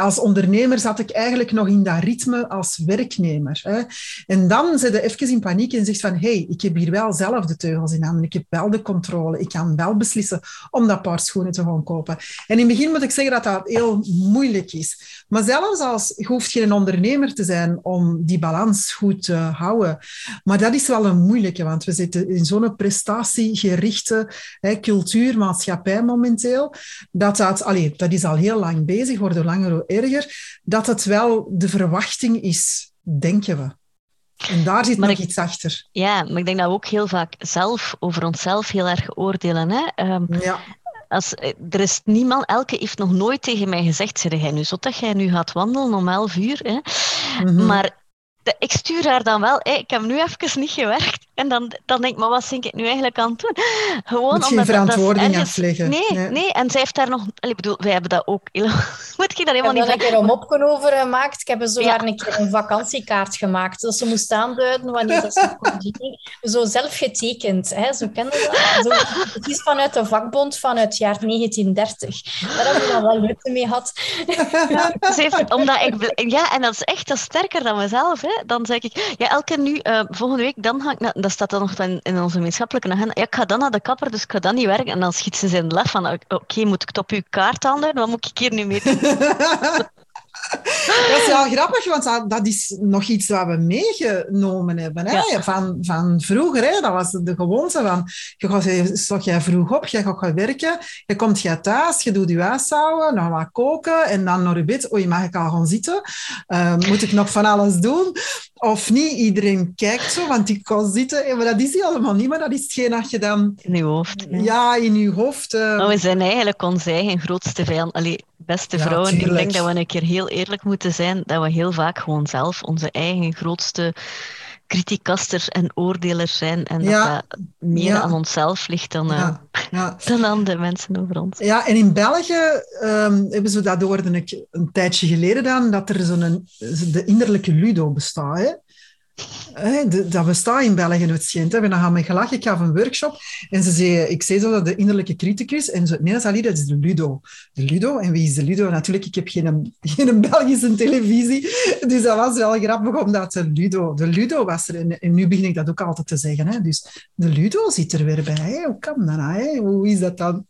Als ondernemer zat ik eigenlijk nog in dat ritme als werknemer. En dan zit je even in paniek en zegt van hé, hey, ik heb hier wel zelf de teugels in handen, ik heb wel de controle, ik kan wel beslissen om dat paar schoenen te gaan kopen. En in het begin moet ik zeggen dat dat heel moeilijk is. Maar zelfs als, je hoeft geen ondernemer te zijn om die balans goed te houden. Maar dat is wel een moeilijke, want we zitten in zo'n prestatiegerichte hè, cultuur, maatschappij momenteel, dat dat, allee, dat is al heel lang bezig, wordt hoe langer hoe erger, dat het wel de verwachting is, denken we. En daar zit Maar nog ik- iets achter. Ja, maar ik denk dat we ook heel vaak zelf over onszelf heel erg oordelen. Hè? Ehm, Ja, als, eh, er is niemand, elke heeft nog nooit tegen mij gezegd, zeg jij nu zot dat jij nu gaat wandelen om 11 uur? Hè? mhm. Maar de- ik stuur haar dan wel, ik heb nu even niet gewerkt. En dan, dan denk ik, maar wat ben ik nu eigenlijk aan het doen? Gewoon moet geen omdat dat- dat verantwoording afleggen. Nee, Nee. nee, en zij heeft daar nog... Ik bedoel, wij hebben dat ook... <laughs> Moet je dat Ik helemaal heb niet... daar een keer een mopje over gemaakt. Ik heb zo Ja. daar een keer een vakantiekaart gemaakt. Dat ze moest aanduiden wanneer dat ze kon. Zo zelf getekend. Hè? Zo kende dat. Zo, het is vanuit de vakbond van het jaar 1930. Daar hebben we dan wel leuk mee gehad. Ze heeft, omdat ik, ja, en dat is echt dat is sterker dan mezelf. Hè. Dan zeg ik, ja, elke nu, eh, volgende week, dan ga ik naar, dat staat dan nog in, in onze gemeenschappelijke agenda. Ik ga dan naar de kapper, dus ik ga dan niet werken. En dan schiet ze in de lach van, oké, moet ik het op uw kaart aanduiden? Wat moet ik hier nu mee doen? <laughs> <laughs> Dat is wel grappig, want dat, is nog iets wat we meegenomen hebben. Hè? Ja. Van, van vroeger, hè? dat was de gewoonte van... Je gaat, je stond jij vroeg op, jij gaat gaan werken, je komt jij thuis, je doet je huishouden, dan wat koken en dan naar je bed. Oei, mag ik al gaan zitten? Eh, moet ik nog van alles doen? Of niet? Iedereen kijkt zo, want ik kan zitten. Eh, Maar dat is helemaal niet, maar dat is hetgeen dat je dan In uw hoofd. Ja. ja, in je hoofd... eh, we zijn eigenlijk onze eigen grootste vijand. Allee, beste Ja, vrouwen, ik denk dat we een keer heel eerlijk moeten zijn, dat we heel vaak gewoon zelf onze eigen grootste criticasters en oordelers zijn. En Ja. dat dat meer Ja. aan onszelf ligt dan, eh, <laughs> dan aan de mensen over ons. Ja, en in België ehm, hebben ze, dat hoorde ik een tijdje geleden dan, dat er zo'n de innerlijke ludo bestaat. Hè? Dat bestaat in België, het schijnt. Dan gaan we gelachen, ik gaf een workshop en ze zei, ik zei zo dat de innerlijke criticus, en ze nee, dat is Ali, dat is de ludo. De ludo, en wie is de ludo? Natuurlijk, ik heb geen, geen Belgische televisie, dus dat was wel grappig, omdat de ludo, de ludo was er, en, en nu begin ik dat ook altijd te zeggen. Hè? Dus de ludo zit er weer bij. Hè? Hoe kan dat nou? Hè? Hoe is dat dan?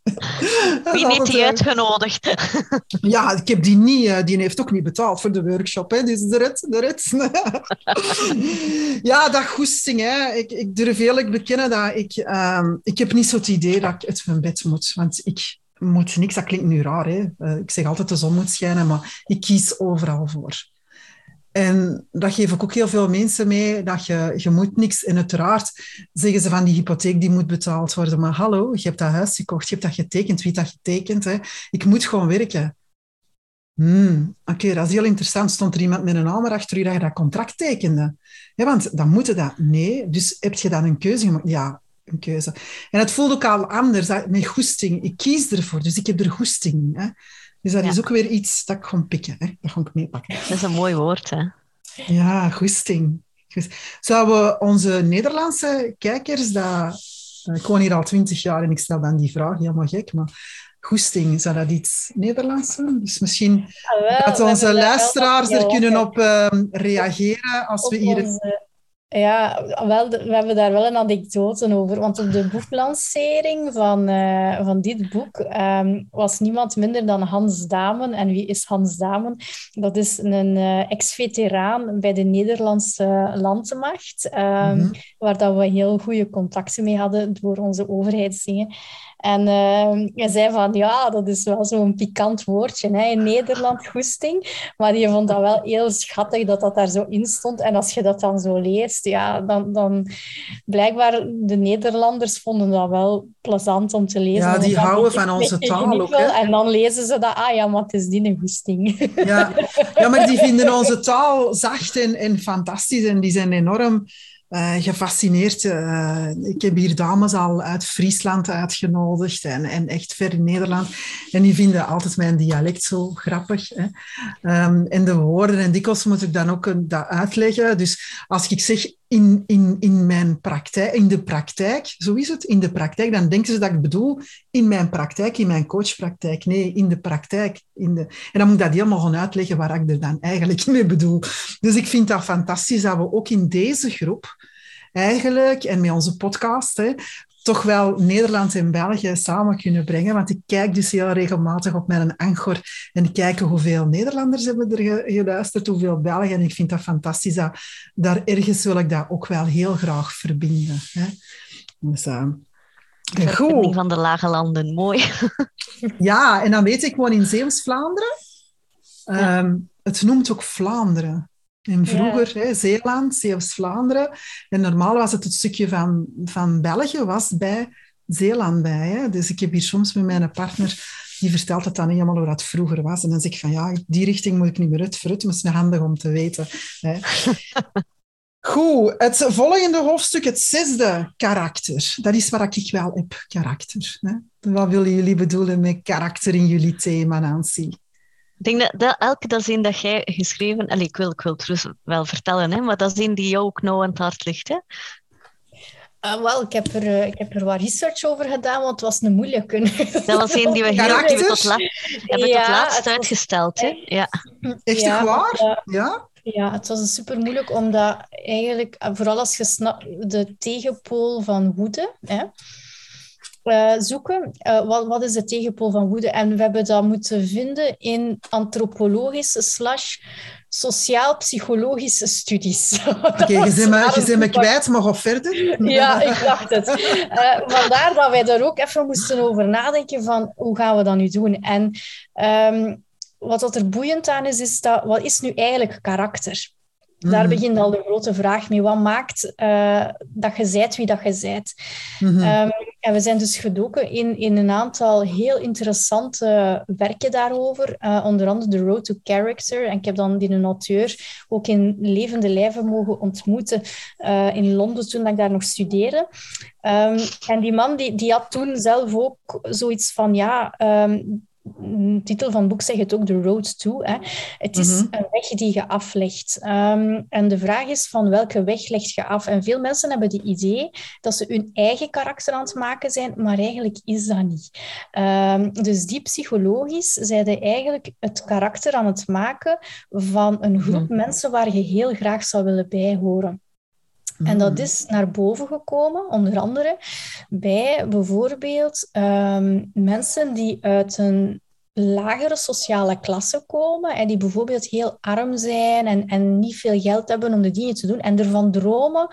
Dat Wie heeft die uitgenodigd? <laughs> ja, ik heb die niet, eh, die heeft ook niet betaald voor de workshop. Hè, dus de rit, de rit. <laughs> ja, dat goesting. Hè. Ik, ik durf eerlijk bekennen dat ik, ehm, ik heb niet zo het idee dat ik uit mijn bed moet. Want ik moet niks, dat klinkt nu raar. Hè. Eh, ik zeg altijd de zon moet schijnen, maar ik kies overal voor. En dat geef ik ook heel veel mensen mee, dat je, je moet niks. En uiteraard zeggen ze van die hypotheek die moet betaald worden. Maar hallo, je hebt dat huis gekocht, je hebt dat getekend, wie dat getekend? Hè? Ik moet gewoon werken. Hmm, Oké, dat is heel interessant. Stond er iemand met een hamer achter u dat je dat contract tekende? Ja, want dan moet je dat. Nee, dus heb je dan een keuze gemaakt? Ja, een keuze. En het voelt ook al anders, met goesting. Ik kies ervoor, dus ik heb er goesting. Hè. Dus dat is ook weer iets dat ik gewoon pikken. Hè. Dat ga ik meepakken. Dat is een mooi woord, hè? Ja, goesting. Zouden we onze Nederlandse kijkers, dat, ik woon hier al twintig jaar en ik stel dan die vraag, helemaal gek, maar goesting, zou dat iets Nederlands zijn? Dus misschien ah, dat onze luisteraars er kunnen op uh, reageren als we hier... Ja, wel, we hebben daar wel een anekdote over. Want op de boeklancering van, uh, van dit boek um, was niemand minder dan Hans Damen. En wie is Hans Damen? Dat is een uh, ex-veteraan bij de Nederlandse landmacht, um, mm -hmm. waar dat we heel goede contacten mee hadden door onze overheidsdingen. En uh, hij zei van, ja, dat is wel zo'n pikant woordje hè, in Nederland, goesting. Maar je vond dat wel heel schattig dat dat daar zo in stond. En als je dat dan zo leest, ja, dan, dan blijkbaar de Nederlanders vonden dat wel plezant om te lezen. Ja, die houden van onze taal ook. Hè? En dan lezen ze dat, ah ja, maar het is die een goesting. Ja. <laughs> ja, maar die vinden onze taal zacht en, en fantastisch. En die zijn enorm uh, gefascineerd. Uh, ik heb hier dames al uit Friesland uitgenodigd en, en echt ver in Nederland. En die vinden altijd mijn dialect zo grappig. Hè. Um, en de woorden, en dikwijls moet ik dan ook uitleggen. Dus als ik zeg in, in, in mijn praktijk, in de praktijk, zo is het, in de praktijk, dan denken ze dat ik bedoel in mijn praktijk, in mijn coachpraktijk. Nee, in de praktijk. In de... En dan moet ik dat helemaal gaan uitleggen waar ik er dan eigenlijk <laughs> mee bedoel. Dus ik vind dat fantastisch dat we ook in deze groep eigenlijk, en met onze podcast, hè, toch wel Nederland en België samen kunnen brengen. Want ik kijk dus heel regelmatig op mijn Anchor en kijken hoeveel Nederlanders hebben er geluisterd, hoeveel Belgen. En ik vind dat fantastisch. Dat, daar ergens wil ik dat ook wel heel graag verbinden. Hè. Dus, uh, goed. van de lage landen, mooi. <laughs> ja, en dan weet ik, ik woon in Zeeuws-Vlaanderen. Ehm, het noemt ook Vlaanderen. En vroeger, hè, Zeeland, Zeeuws-Vlaanderen. En normaal was het het stukje van, van België, was bij Zeeland bij. Hè. Dus ik heb hier soms met mijn partner, die vertelt het dan helemaal hoe dat vroeger was. En dan zeg ik van, ja, die richting moet ik niet meer uit vooruit. Maar het is handig om te weten. Hè. <laughs> Goed, het volgende hoofdstuk, het zesde karakter. Dat is waar ik wel heb, karakter. Hè. Wat willen jullie bedoelen met karakter in jullie thema, Nancy? Ik denk dat, dat elke dat zin dat jij geschreven... Allez, ik wil, ik wil het wel vertellen, hè, maar dat zin die jou ook nauw aan het hart ligt. Hè? Uh, wel, ik heb, er, uh, ik heb er wat research over gedaan, want het was een moeilijke. <laughs> Dat was een die we <laughs> heel we tot, la hebben ja, tot laatst uitgesteld. Hè? Ja. Echt ja, waar? Uh, ja? Ja, het was super moeilijk, omdat eigenlijk, vooral als je snapt, de tegenpool van woede... Hè, uh, zoeken. Uh, wat, wat, is de tegenpool van woede? En we hebben dat moeten vinden in antropologische slash sociaal-psychologische studies. <laughs> Oké, okay, je bent me, kwijt, maar ga verder. <laughs> ja, ik dacht het. Uh, vandaar dat wij daar ook even moesten over nadenken van hoe gaan we dat nu doen? En um, wat dat er boeiend aan is, is dat wat is nu eigenlijk karakter? Daar mhm. begint al de grote vraag mee. Wat maakt uh, dat je zijt wie dat je zijt? Mm um, en we zijn dus gedoken in, in een aantal heel interessante werken daarover. Uh, onder andere The Road to Character. En ik heb dan die een auteur ook in levende lijven mogen ontmoeten uh, in Londen toen ik daar nog studeerde. Um, en die man die, die had toen zelf ook zoiets van, ja... Um, de titel van het boek zegt het ook, The Road To. Hè. Het is mhm. een weg die je aflegt. Um, en de vraag is van welke weg leg je af? En veel mensen hebben het idee dat ze hun eigen karakter aan het maken zijn, maar eigenlijk is dat niet. Um, dus die psychologisch zijn ze eigenlijk het karakter aan het maken van een groep mhm. mensen waar je heel graag zou willen En dat mhm. is naar boven gekomen, onder andere bij bijvoorbeeld um, mensen die uit een lagere sociale klasse komen en die bijvoorbeeld heel arm zijn en, en niet veel geld hebben om de dingen te doen en ervan dromen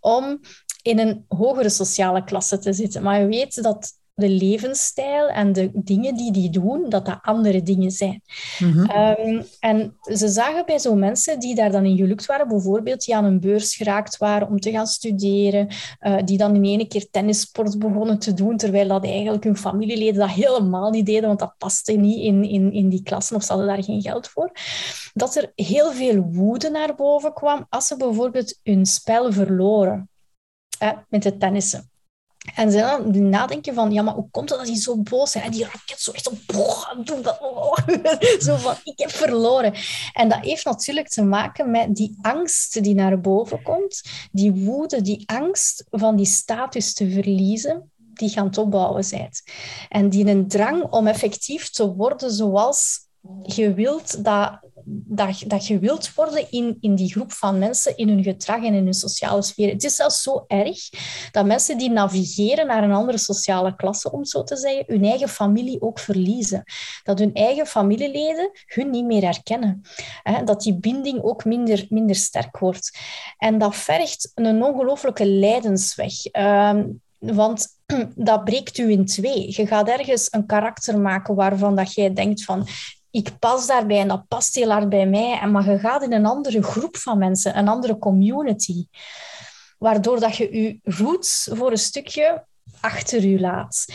om in een hogere sociale klasse te zitten. Maar je weet dat de levensstijl en de dingen die die doen, dat dat andere dingen zijn. Mhm. Ehm, en ze zagen bij zo'n mensen die daar dan in gelukt waren, bijvoorbeeld die aan een beurs geraakt waren om te gaan studeren, uh, die dan in één keer tennissport begonnen te doen, terwijl dat eigenlijk hun familieleden dat helemaal niet deden, want dat paste niet in, in, in die klassen of ze hadden daar geen geld voor. Dat er heel veel woede naar boven kwam als ze bijvoorbeeld hun spel verloren. met het tennissen. En ze dan nadenken van, ja, maar hoe komt het dat die zo boos zijn? En die raket zo echt zo, doe dat, <laughs> zo van, ik heb verloren. En dat heeft natuurlijk te maken met die angst die naar boven komt, die woede, die angst van die status te verliezen, die gaan opbouwen zijt. En die een drang om effectief te worden zoals je wilt dat, dat, dat je wilt worden in, in die groep van mensen, in hun gedrag en in hun sociale sfeer. Het is zelfs zo erg dat mensen die navigeren naar een andere sociale klasse, om zo te zeggen, hun eigen familie ook verliezen. Dat hun eigen familieleden hun niet meer herkennen. Dat die binding ook minder, minder sterk wordt. En dat vergt een ongelooflijke lijdensweg. Ehm, want <clears throat> dat breekt u in twee. Je gaat ergens een karakter maken waarvan dat jij denkt van ik pas daarbij en dat past heel hard bij mij. Maar je gaat in een andere groep van mensen, een andere community. Waardoor dat je je roots voor een stukje achter je laat.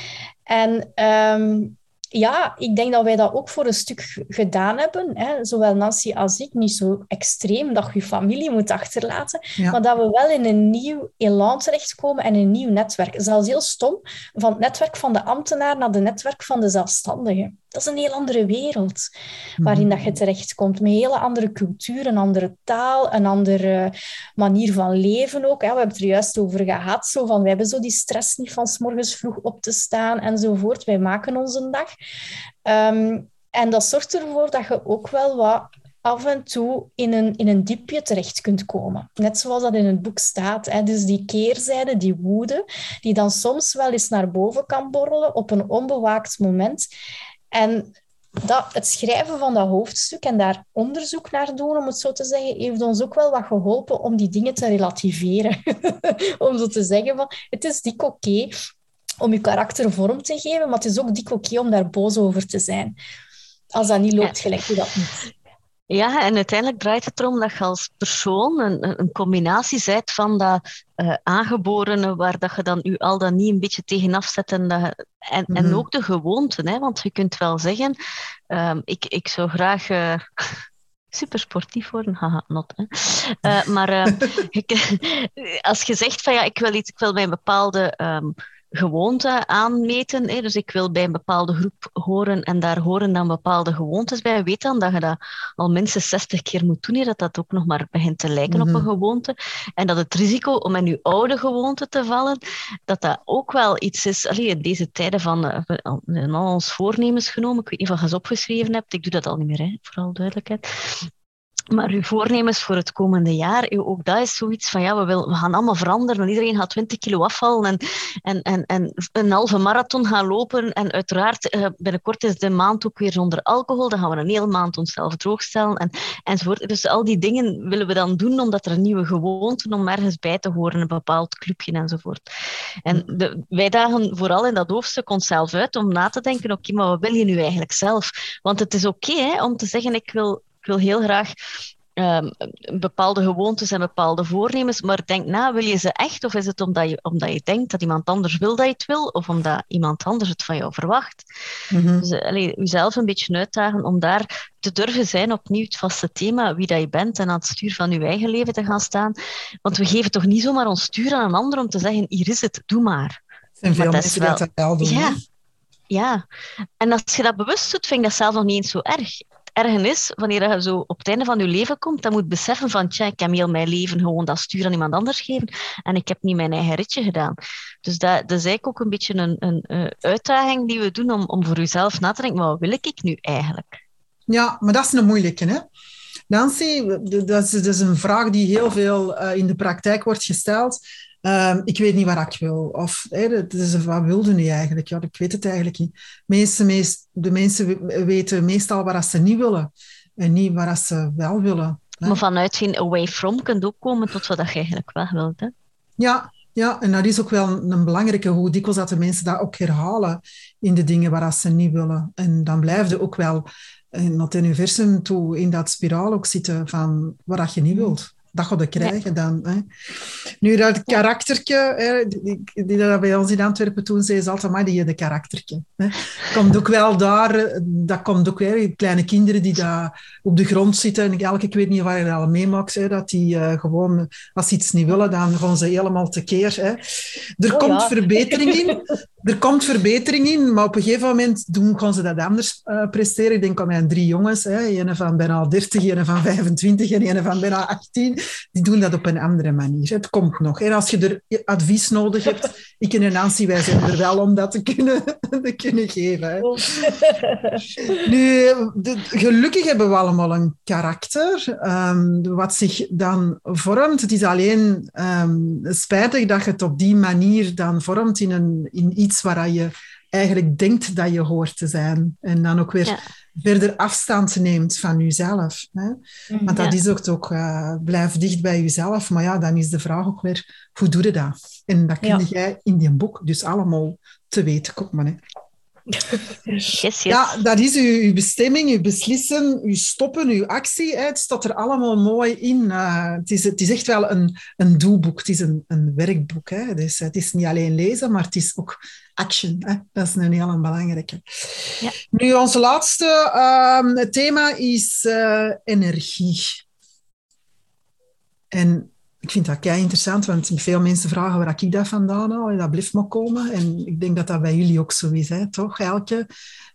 En um, ja, ik denk dat wij dat ook voor een stuk gedaan hebben. Hè. Zowel Nancy als ik. Niet zo extreem dat je je familie moet achterlaten. Maar dat we wel in een nieuw elan terechtkomen en een nieuw netwerk. Zelfs heel stom. Van het netwerk van de ambtenaar naar het netwerk van de zelfstandigen. Dat is een heel andere wereld waarin dat je mhm. terechtkomt. Met een hele andere cultuur, een andere taal, een andere manier van leven ook. We hebben het er juist over gehad. Zo van, wij hebben zo die stress niet van s morgens vroeg op te staan enzovoort. Wij maken onze dag. Ehm, en dat zorgt ervoor dat je ook wel wat af en toe in een, in een diepje terecht kunt komen. Net zoals dat in het boek staat. Hè. Dus die keerzijde, die woede, die dan soms wel eens naar boven kan borrelen op een onbewaakt moment. En dat, het schrijven van dat hoofdstuk en daar onderzoek naar doen, om het zo te zeggen, heeft ons ook wel wat geholpen om die dingen te relativeren. <laughs> om zo te zeggen van, het is dik oké om je karakter vorm te geven, maar het is ook dik oké om daar boos over te zijn. Als dat niet loopt, gelijk je dat niet. Ja, en uiteindelijk draait het erom dat je als persoon een, een combinatie bent van dat uh, aangeborene, waar dat je dan u al dan niet een beetje tegenaf zet. En, dat, en, en mhm. ook de gewoonten, hè, want je kunt wel zeggen, um, ik, ik zou graag... <laughs> Uh, super sportief worden, haha, not. Hè. Uh, maar <laughs> als je zegt van ja, ik wil iets, ik wil bij een bepaalde um, gewoonte aanmeten. Hè. Dus ik wil bij een bepaalde groep horen en daar horen dan bepaalde gewoontes bij. Weet dan dat je dat al minstens 60 keer moet doen, dat dat ook nog maar begint te lijken op een mhm. gewoonte. En dat het risico om in je oude gewoonte te vallen, dat dat ook wel iets is. Allee, in deze tijden van uh, al ons voornemens genomen, ik weet niet of je ze opgeschreven hebt, ik doe dat al niet meer, hè, vooral duidelijkheid. Maar uw voornemens voor het komende jaar, ook dat is zoiets van ja, we, wil, we gaan allemaal veranderen. Iedereen gaat 20 kilo afvallen en, en, en, en een halve marathon gaan lopen. En uiteraard, eh, binnenkort is de maand ook weer zonder alcohol. Dan gaan we een hele maand onszelf droogstellen en, enzovoort. Dus al die dingen willen we dan doen omdat er een nieuwe gewoonte om ergens bij te horen, een bepaald clubje enzovoort. En de, wij dagen vooral in dat hoofdstuk onszelf uit om na te denken, oké, maar wat wil je nu eigenlijk zelf? Want het is oké om te zeggen, ik wil ik wil heel graag um, bepaalde gewoontes en bepaalde voornemens, maar denk na, wil je ze echt? Of is het omdat je, omdat je denkt dat iemand anders wil dat je het wil, of omdat iemand anders het van jou verwacht? Mm Dus allee, jezelf een beetje uitdagen om daar te durven zijn, opnieuw het vaste thema, wie dat je bent en aan het stuur van je eigen leven te gaan staan. Want we geven toch niet zomaar ons stuur aan een ander om te zeggen, hier is het, doe maar. En veel mensen wel... dat wel doen. Ja. Ja, en als je dat bewust doet, vind ik dat zelf nog niet eens zo erg ergernis, wanneer je zo op het einde van je leven komt, dan moet beseffen van, tja, ik heb heel mijn leven gewoon dat stuur aan iemand anders geven en ik heb niet mijn eigen ritje gedaan. Dus dat, is eigenlijk ook een beetje een, een, uitdaging die we doen om, om voor jezelf na te denken, wat wil ik nu eigenlijk? Ja, maar dat is een moeilijke, hè? Nancy, dat is, een vraag die heel veel uh, in de praktijk wordt gesteld. Um, ik weet niet waar ik wil. Of hey, is, wat wilde nu eigenlijk? Ja, ik weet het eigenlijk niet. Meeste, meest, de mensen weten meestal waar ze niet willen en niet waar ze wel willen. Hè. Maar vanuit geen away from kunt ook komen tot wat je eigenlijk wel wilt. Hè? Ja, ja, en dat is ook wel een belangrijke, hoe dikwijls dat de mensen dat ook herhalen in de dingen waar ze niet willen. En dan blijf je ook wel in dat universum toe, in dat spiraal ook zitten van wat je niet wilt. Dat gaat je krijgen dan. Hè. Nu, dat karaktertje, hè, die, die, dat bij ons in Antwerpen toen zei, ze altijd, maar die de karaktertje. Hè. Komt ook wel daar, dat komt ook weer, kleine kinderen die daar op de grond zitten, en elke, ik weet niet waar je dat al meemaakt, hè, dat die uh, gewoon, als ze iets niet willen, dan gaan ze helemaal tekeer. Hè. Er oh, komt ja. verbetering in, <laughs> er komt verbetering in, maar op een gegeven moment doen, gaan ze dat anders uh, presteren. Ik denk aan mijn drie jongens, een van bijna 30, een van 25 en een van bijna 18, die doen dat op een andere manier. Het komt nog. En als je er advies nodig hebt, ik en Nancy, wij zijn er wel om dat te kunnen, <laughs> te kunnen geven. Nu, gelukkig hebben we allemaal een karakter, um, wat zich dan vormt. Het is alleen um, spijtig dat je het op die manier dan vormt in, een, in iets waar je eigenlijk denkt dat je hoort te zijn. En dan ook weer verder afstand neemt van jezelf. Hè? Mhm. Want dat is ook, ook uh, blijf dicht bij jezelf. Maar ja, dan is de vraag ook weer, hoe doe je dat? En dat kun jij in die boek dus allemaal te weten komen. Hè? <laughs> Yes, yes. Ja, dat is uw, uw, bestemming, uw beslissen, uw stoppen, uw actie. Hè. Het staat er allemaal mooi in. Uh, het, is, het is echt wel een, een doelboek, het is een, een werkboek. Hè. Dus het is niet alleen lezen, maar het is ook action. Hè. Dat is een heel belangrijke. Ja. Nu, ons laatste uh, thema is uh, energie. En ik vind dat kei interessant, want veel mensen vragen waar ik dat vandaan haal en dat blijft maar komen. En ik denk dat dat bij jullie ook zo is, hè, toch? Elke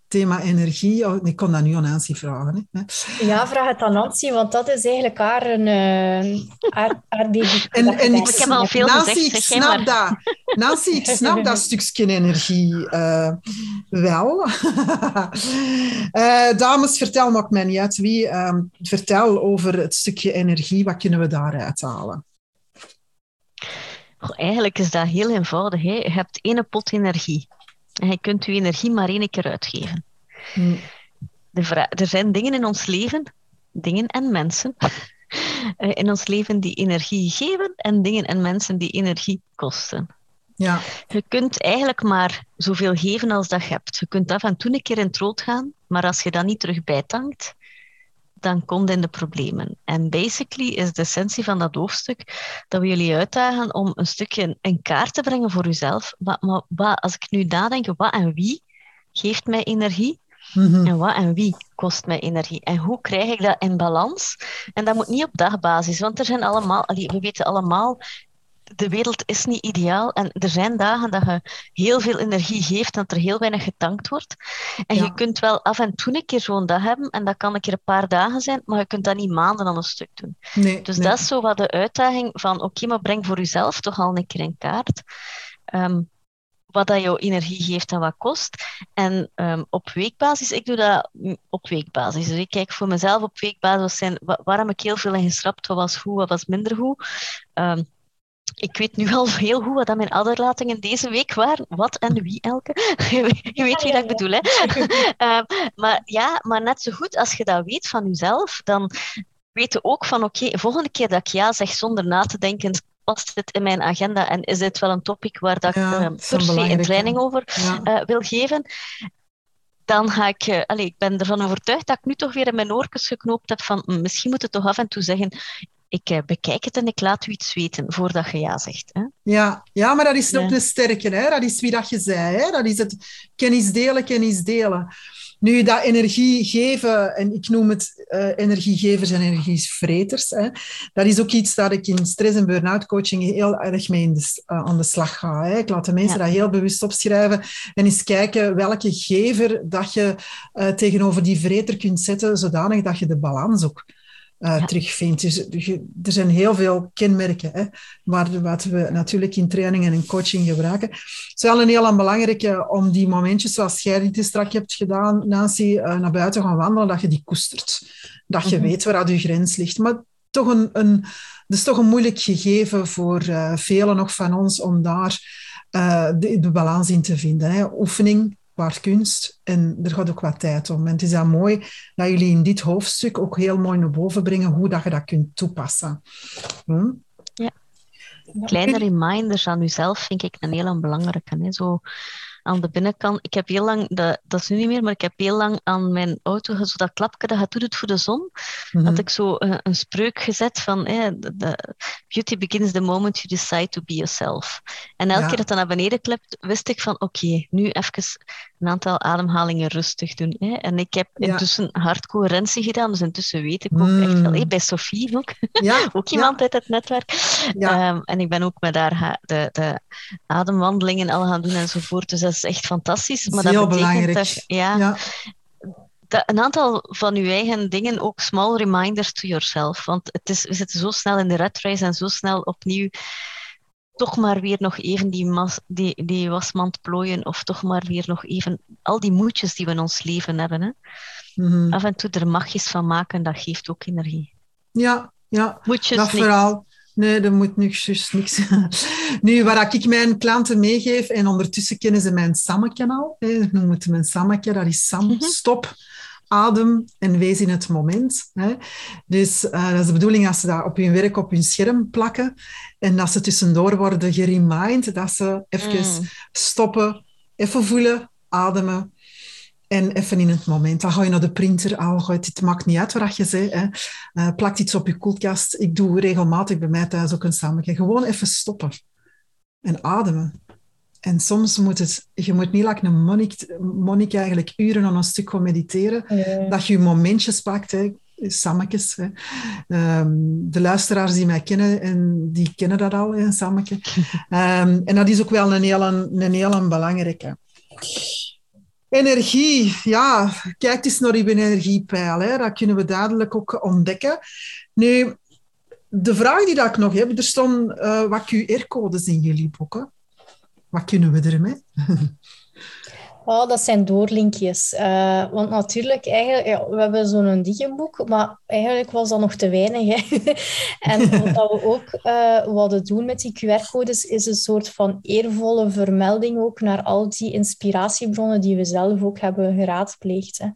thema energie. Ik kon dat nu aan Nancy vragen. Hè. Ja, vraag het aan Nancy, want dat is eigenlijk haar, een, uh, haar, haar baby. En, en ik, ik, heb al veel Nancy, gezegd, ik snap dat. Nancy, ik snap dat stukje energie uh, wel. uh, <laughs> dames, vertel, maakt mij niet uit wie. vertel over het stukje energie. Wat kunnen we daaruit halen? eigenlijk is dat heel eenvoudig. Hè? Je hebt één pot energie. En je kunt je energie maar één keer uitgeven. De er zijn dingen in ons leven, dingen en mensen, <laughs> eh, in ons leven die energie geven en dingen en mensen die energie kosten. Ja. Je kunt eigenlijk maar zoveel geven als dat je hebt. Je kunt af en toe een keer in het rood gaan, maar als je dat niet terug bijtankt, dan komt in de problemen. En basically is de essentie van dat hoofdstuk dat we jullie uitdagen om een stukje in kaart te brengen voor uzelf. Maar, maar wat, als ik nu nadenk, wat en wie geeft mij energie? Mhm. En wat en wie kost mij energie? En hoe krijg ik dat in balans? En dat moet niet op dagbasis, want er zijn allemaal, we weten allemaal, de wereld is niet ideaal en er zijn dagen dat je heel veel energie geeft en dat er heel weinig getankt wordt. En je kunt wel af en toe een keer zo'n dag hebben en dat kan een keer een paar dagen zijn, maar je kunt dat niet maanden aan een stuk doen. Nee, dus dat is zo wat de uitdaging van oké, maar breng voor jezelf toch al een keer in kaart. Ehm, wat dat jouw energie geeft en wat kost. En um, op weekbasis, ik doe dat op weekbasis. Dus ik kijk voor mezelf op weekbasis, zijn, waar, heb ik heel veel in geschrapt, wat was goed, wat was minder goed. Um, ik weet nu al heel goed wat mijn aderlatingen deze week waren. Wat en wie, Elke? <laughs> je weet wie dat ik bedoel, hè? uh, <laughs> maar ja, maar net zo goed als je dat weet van jezelf, dan weet je ook van oké, okay, volgende keer dat ik ja zeg zonder na te denken, past dit in mijn agenda en is dit wel een topic waar dat ja, ik uh, per se een training over ja. uh, wil geven? dan ga ik, uh, allez, ik ben ervan overtuigd dat ik nu toch weer in mijn oortjes geknoopt heb van hm, misschien moet het toch af en toe zeggen, ik uh, bekijk het en ik laat u iets weten voordat je ja zegt. Hè? Ja, ja, maar dat is ook een sterke. Hè? Dat is wie dat je zei. Hè? Dat is het kennis delen, kennis delen. Nu, dat energie geven, en ik noem het uh, energiegevers en energievreters, hè, dat is ook iets dat ik in stress- en burn-out coaching heel erg mee de, uh, aan de slag ga. Hè. Ik laat de mensen ja. dat heel bewust opschrijven en eens kijken welke gever dat je uh, tegenover die vreter kunt zetten, zodanig dat je de balans ook uh, ja. terugvindt. Dus, er zijn heel veel kenmerken, hè, maar wat we natuurlijk in trainingen en coaching gebruiken. Het is wel een heel belangrijke om die momentjes zoals jij dit straks hebt gedaan, Nancy, uh, naar buiten gaan wandelen, dat je die koestert. Dat je mm -hmm. weet waar je grens ligt. Maar toch een, een, dat is toch een moeilijk gegeven voor uh, velen nog van ons om daar de, de, balans in te vinden. Hè. Oefening, waar kunst en er gaat ook wat tijd om. En het is dan mooi dat jullie in dit hoofdstuk ook heel mooi naar boven brengen hoe dat je dat kunt toepassen. Hm? Ja. Kleine reminders aan jezelf vind ik een heel belangrijke. Hè? Zo, aan de binnenkant. Ik heb heel lang, dat, dat is nu niet meer, maar ik heb heel lang aan mijn auto zo dat klapje dat gaat doet voor de zon. Mhm. Had ik zo een, een spreuk gezet van eh, de, de- beauty begins the moment you decide to be yourself. En elke Ja. keer dat dat naar beneden klept, wist ik van oké, nu even een aantal ademhalingen rustig doen. Hè. En ik heb Ja. intussen hardcoherentie gedaan, dus intussen weet ik ook echt wel, Mm. hè, bij Sophie ook, Ja, <laughs> ook ja, iemand uit het netwerk. Ja. Ehm, en ik ben ook met haar de, de ademwandelingen al gaan doen enzovoort. Dus dat is echt fantastisch. Maar dat betekent belangrijk. dat, ja, ja. dat een aantal van uw eigen dingen ook small reminders to yourself. Want het is, we zitten zo snel in de red race en zo snel opnieuw toch maar weer nog even die, mas, die, die wasmand plooien of toch maar weer nog even al die moedjes die we in ons leven hebben. Hè. Mhm. Af en toe er magjes van maken, dat geeft ook energie. ja, ja. Moedjes dat niet. verhaal. Nee, er moet niks, juist niks. <laughs> nu, waar ik mijn klanten meegeef, en ondertussen kennen ze mijn SAMME-kanaal. Ik noem het mijn SAMME, dat is Sam, Mhm. stop, adem en wees in het moment. Hè. Dus eh, dat is de bedoeling als ze dat op hun werk op hun scherm plakken en dat ze tussendoor worden geremind, dat ze even Mm. stoppen, even voelen, ademen. En even in het moment. Dan ga je naar de printer. Oh, het maakt niet uit wat je zei. Hè. Eh, plakt iets op je koelkast. Ik doe regelmatig bij mij thuis ook een samenke. Gewoon even stoppen. En ademen. En soms moet het... Je moet niet like een monnik, monnik eigenlijk uren aan een stuk gaan mediteren. Nee. Dat je momentjes pakt. Hè. Sammekes. Hè. Ehm, de luisteraars die mij kennen, en die kennen dat al, een sammeke. <laughs> Ehm, en dat is ook wel een hele, een hele belangrijke. Energie, ja, kijk eens naar uw energiepeil. Hè. Dat kunnen we duidelijk ook ontdekken. Nu, de vraag die dat ik nog heb, er staan eh, wat QR-codes in jullie boeken. Wat kunnen we ermee? <laughs> Oh, dat zijn doorlinkjes. Eh, want natuurlijk, eigenlijk, ja, we hebben zo'n digiboek, maar eigenlijk was dat nog te weinig. Hè? <laughs> en wat we ook eh wilden doen met die QR-codes, is een soort van eervolle vermelding ook naar al die inspiratiebronnen die we zelf ook hebben geraadpleegd. Hè?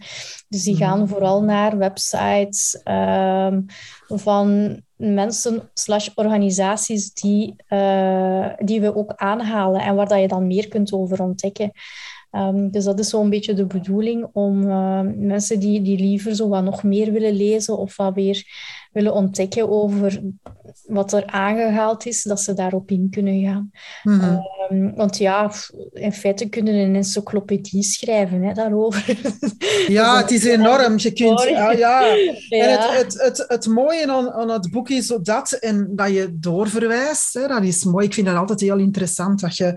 Dus die gaan Mhm. vooral naar websites ehm, van mensen slash organisaties die, eh, die we ook aanhalen en waar dat je dan meer kunt over ontdekken. Ehm, dus dat is zo'n beetje de bedoeling om eh, mensen die, die liever zo wat nog meer willen lezen of wat weer willen ontdekken over wat er aangehaald is, dat ze daarop in kunnen gaan. Mhm. Ehm, want ja, in feite kunnen een encyclopedie schrijven hè, daarover. Ja, <laughs> het is enorm. Je kunt, ah, ja. <laughs> En het, het, het, het mooie aan, aan het boek is dat, en dat je doorverwijst. Hè, dat is mooi. Ik vind dat altijd heel interessant. Dat je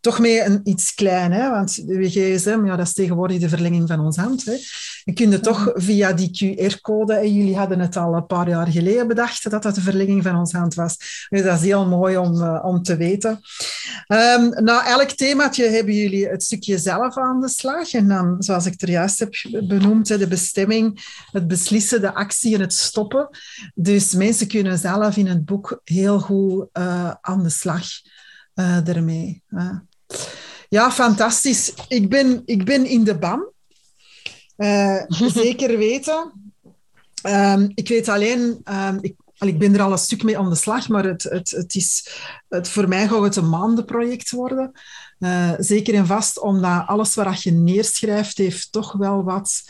toch mee een, iets klein, hè, want de gsm, ja, dat is tegenwoordig de verlenging van ons hand. Hè. Je kunt het toch via die QR-code, en jullie hadden het al een paar jaar geleden bedacht, dat dat de verlenging van ons hand was. Dus dat is heel mooi om, eh, om te weten. Na elk themaatje hebben jullie het stukje zelf aan de slag. En dan, zoals ik er juist heb benoemd, de bestemming, het beslissen, de actie en het stoppen. Dus mensen kunnen zelf in het boek heel goed eh, aan de slag eh ermee. Ja, fantastisch. Ik ben, ik ben in de ban. Eh, <laughs> zeker weten. Ehm, ik weet alleen, ehm, ik, al, ik ben er al een stuk mee aan de slag, maar het, het, het is, het, voor mij gaat het een maandenproject worden. Eh, zeker en vast, omdat alles wat je neerschrijft, heeft toch wel wat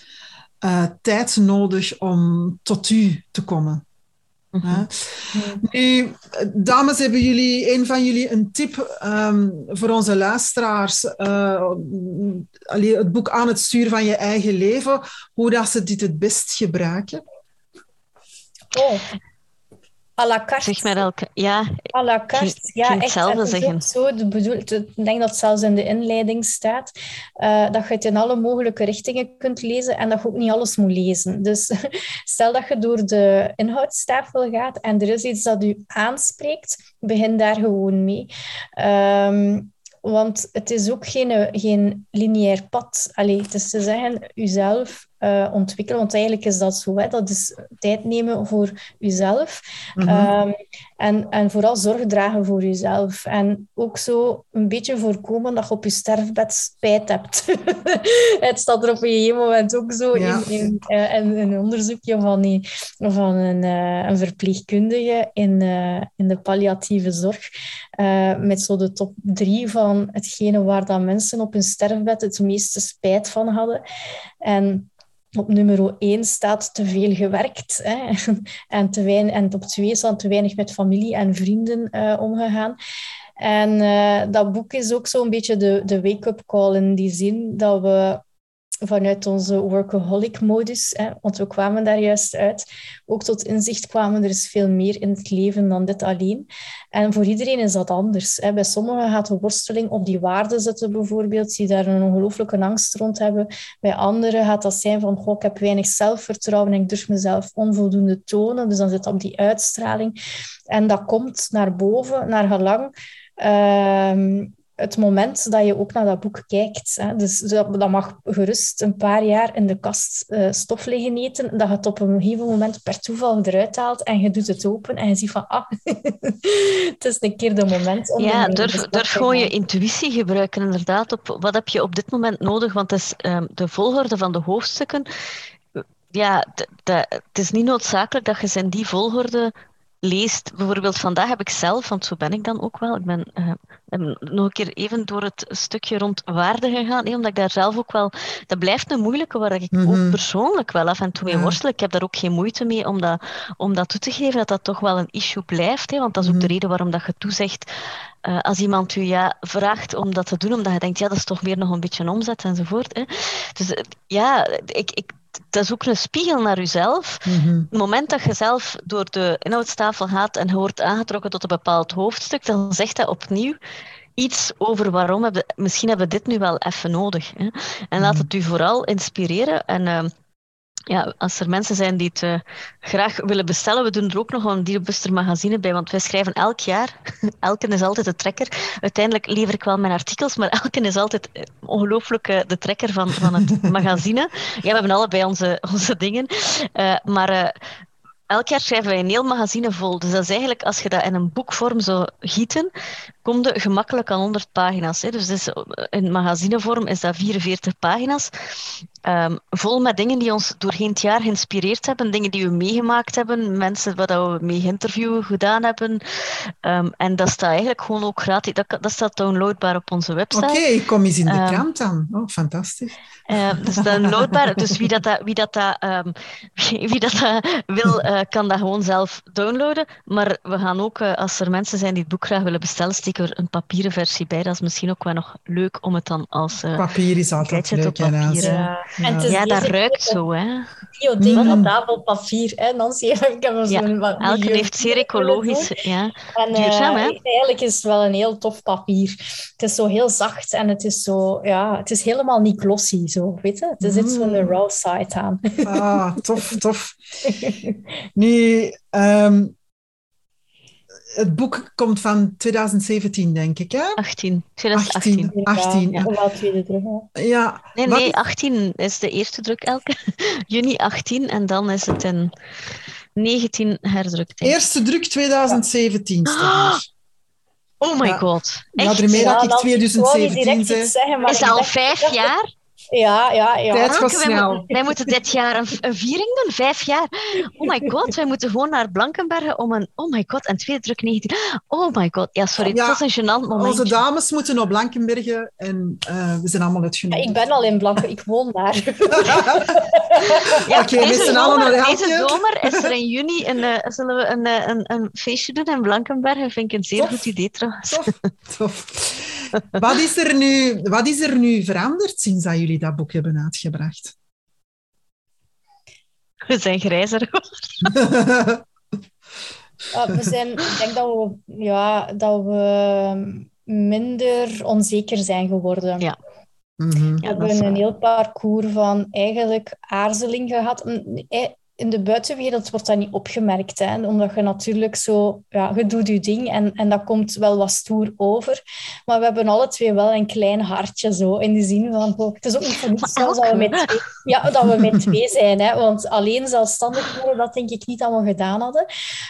eh, tijd nodig om tot u te komen. Hè? Nu, dames, hebben jullie, een van jullie een tip ehm, voor onze luisteraars? eh, allee, het boek aan het sturen van je eigen leven, hoe dat ze dit het best gebruiken? Oh, à la carte. Zeg maar elke... Ja, À la carte, ja, echt. hetzelfde zeggen. Zo de ik denk dat het zelfs in de inleiding staat, eh, dat je het in alle mogelijke richtingen kunt lezen en dat je ook niet alles moet lezen. Dus <laughs> stel dat je door de inhoudstafel gaat en er is iets dat u aanspreekt, begin daar gewoon mee. Ehm, want het is ook geen, geen lineair pad. Allee, het is te zeggen, uzelf uh, ontwikkelen. Want eigenlijk is dat zo. Hè? Dat is tijd nemen voor jezelf. Mhm. Ehm, en, en vooral zorg dragen voor jezelf. En ook zo een beetje voorkomen dat je op je sterfbed spijt hebt. <laughs> het staat er op een gegeven moment ook zo Ja. in, in, eh, in een onderzoekje van, die, van een, eh, een verpleegkundige in, in de palliatieve zorg. met zo de top drie van hetgene waar dat mensen op hun sterfbed het meeste spijt van hadden. En op nummer 1 staat te veel gewerkt. Hè? En, te weinig, en op 2 staat te weinig met familie en vrienden eh, omgegaan. En eh, dat boek is ook zo'n beetje de, de wake-up call in die zin dat we vanuit onze workaholic-modus, want we kwamen daar juist uit, ook tot inzicht kwamen, er is veel meer in het leven dan dit alleen. En voor iedereen is dat anders. Hè. Bij sommigen gaat de worsteling op die waarden zitten bijvoorbeeld, die daar een ongelooflijke angst rond hebben. Bij anderen gaat dat zijn van, goh, ik heb weinig zelfvertrouwen en ik durf mezelf onvoldoende tonen. Dus dan zit dat op die uitstraling. En dat komt naar boven, naar gelang ehm, het moment dat je ook naar dat boek kijkt. Hè. Dus dat, dat mag gerust een paar jaar in de kast eh, stof liggen eten, dat je het op een gegeven moment per toeval eruit haalt en je doet het open en je ziet van, ah, <laughs> het is een keer de moment om... Ja, durf, durf gewoon je intuïtie gebruiken, inderdaad. Op wat heb je op dit moment nodig? Want het is ehm, de volgorde van de hoofdstukken. Ja, het is niet noodzakelijk dat je ze in die volgorde leest. Bijvoorbeeld vandaag heb ik zelf, want zo ben ik dan ook wel, ik ben eh, nog een keer even door het stukje rond waarde gegaan, hè, omdat ik daar zelf ook wel... Dat blijft een moeilijke waar ik Mhm. ook persoonlijk wel af en toe mee worstel. Ik heb daar ook geen moeite mee om dat, om dat toe te geven, dat dat toch wel een issue blijft. Hè, want dat is ook Mhm. de reden waarom dat je toezegt eh, als iemand u ja, vraagt om dat te doen, omdat je denkt, ja, dat is toch meer nog een beetje omzet enzovoort. Hè. Dus eh, ja, ik, ik, dat is ook een spiegel naar jezelf. Mhm. Het moment dat je zelf door de inhoudstafel gaat en je wordt aangetrokken tot een bepaald hoofdstuk, dan zegt dat opnieuw iets over waarom hebben, misschien hebben we dit nu wel even nodig. Hè. En laat Mhm. het u vooral inspireren. En ehm, ja, als er mensen zijn die het eh, graag willen bestellen, we doen er ook nog een Dierenbuster magazine bij, want wij schrijven elk jaar. <laughs> Elke is altijd de trekker. Uiteindelijk lever ik wel mijn artikels, maar <laughs> elke is altijd eh, ongelooflijk eh, de trekker van, van het <laughs> magazine. Ja, we hebben allebei onze, onze dingen. Maar elk jaar schrijven wij een heel magazine vol. Dus dat is eigenlijk, als je dat in een boekvorm zou gieten, kom je gemakkelijk aan 100 pagina's. Hè. Dus is, in magazinevorm is dat 44 pagina's. Ehm, vol met dingen die ons doorheen het jaar geïnspireerd hebben, dingen die we meegemaakt hebben, mensen waar dat we mee interviewen gedaan hebben. Ehm, en dat staat eigenlijk gewoon ook gratis. Dat, dat staat downloadbaar op onze website. Oké, ik kom eens in de Ehm, krant dan. Oh, fantastisch. Eh, dus downloadbaar. Dus wie dat, dat- wie dat, dat, wie, <laughs> wie dat, dat wil, eh, kan dat gewoon zelf downloaden. Maar we gaan ook, eh, als er mensen zijn die het boek graag willen bestellen, steken we er een papieren versie bij. Dat is misschien ook wel nog leuk om het dan als eh Papier is altijd leuk. op papier. En het is Ja, dat ruikt zo, hè. biodegradabel papier. Hè, Nancy, <laughs> ik heb er Ja, zo'n Elke heeft zeer ecologisch, ja. En, duurzaam, eh, hè? Eigenlijk is het wel een heel tof papier. Het is zo heel zacht en het is zo, ja, het is helemaal niet glossy, zo, weet je? Er zit zo'n Mm. raw side aan. Ah, tof, tof. <laughs> Nu, ehm, het boek komt van 2017, denk ik, hè? 18, 2018. 18. 18. Ja, tweede druk. Ja, Nee, nee, is- 18 is de eerste druk elke. <laughs> Juni 18 en dan is het in 19 herdrukt. eerste druk 2017 staat hier. Oh my Ja. god. Ja, Echt? ermee dat Ja, ik Nancy, ik wou niet 2017 direct zei. iets zeggen, maar Is dat al vijf jaar? Ja, ja, ja. Tijd gaat wij, snel. mo- wij moeten dit jaar een, een viering doen, vijf jaar. Oh my god, wij moeten gewoon naar Blankenbergen om een... Oh my god, en tweede druk 19. Oh my god, ja, sorry, Ja, het was een gênant moment. Onze dames moeten op Blankenbergen en eh, we zijn allemaal Ja, uitgenodigd. ik ben al in Blanke, ik woon daar. <laughs> Ja, Oké, deze, z'n allen naar deze zomer is er in juni een, eh, zullen we een, eh, een, een feestje doen in Blankenbergen. Vind ik een zeer Tof. goed idee trouwens. Tof, tof. Wat is, er nu, wat is er nu veranderd sinds dat jullie dat boek hebben uitgebracht? We zijn grijzer. Uh, <laughs> we zijn, ik denk dat we, ja, dat we minder onzeker zijn geworden. Ja. Mhm. We hebben een heel parcours van eigenlijk aarzeling gehad. Eh, in de buitenwereld wordt dat niet opgemerkt, hè? omdat je natuurlijk zo, ja, je doet je ding en, en dat komt wel wat stoer over. Maar we hebben alle twee wel een klein hartje zo, in de zin van, oh, het is ook niet van iets dat we met twee, ja, dat we met twee zijn, hè? want alleen zelfstandig worden, dat denk ik niet dat we gedaan hadden.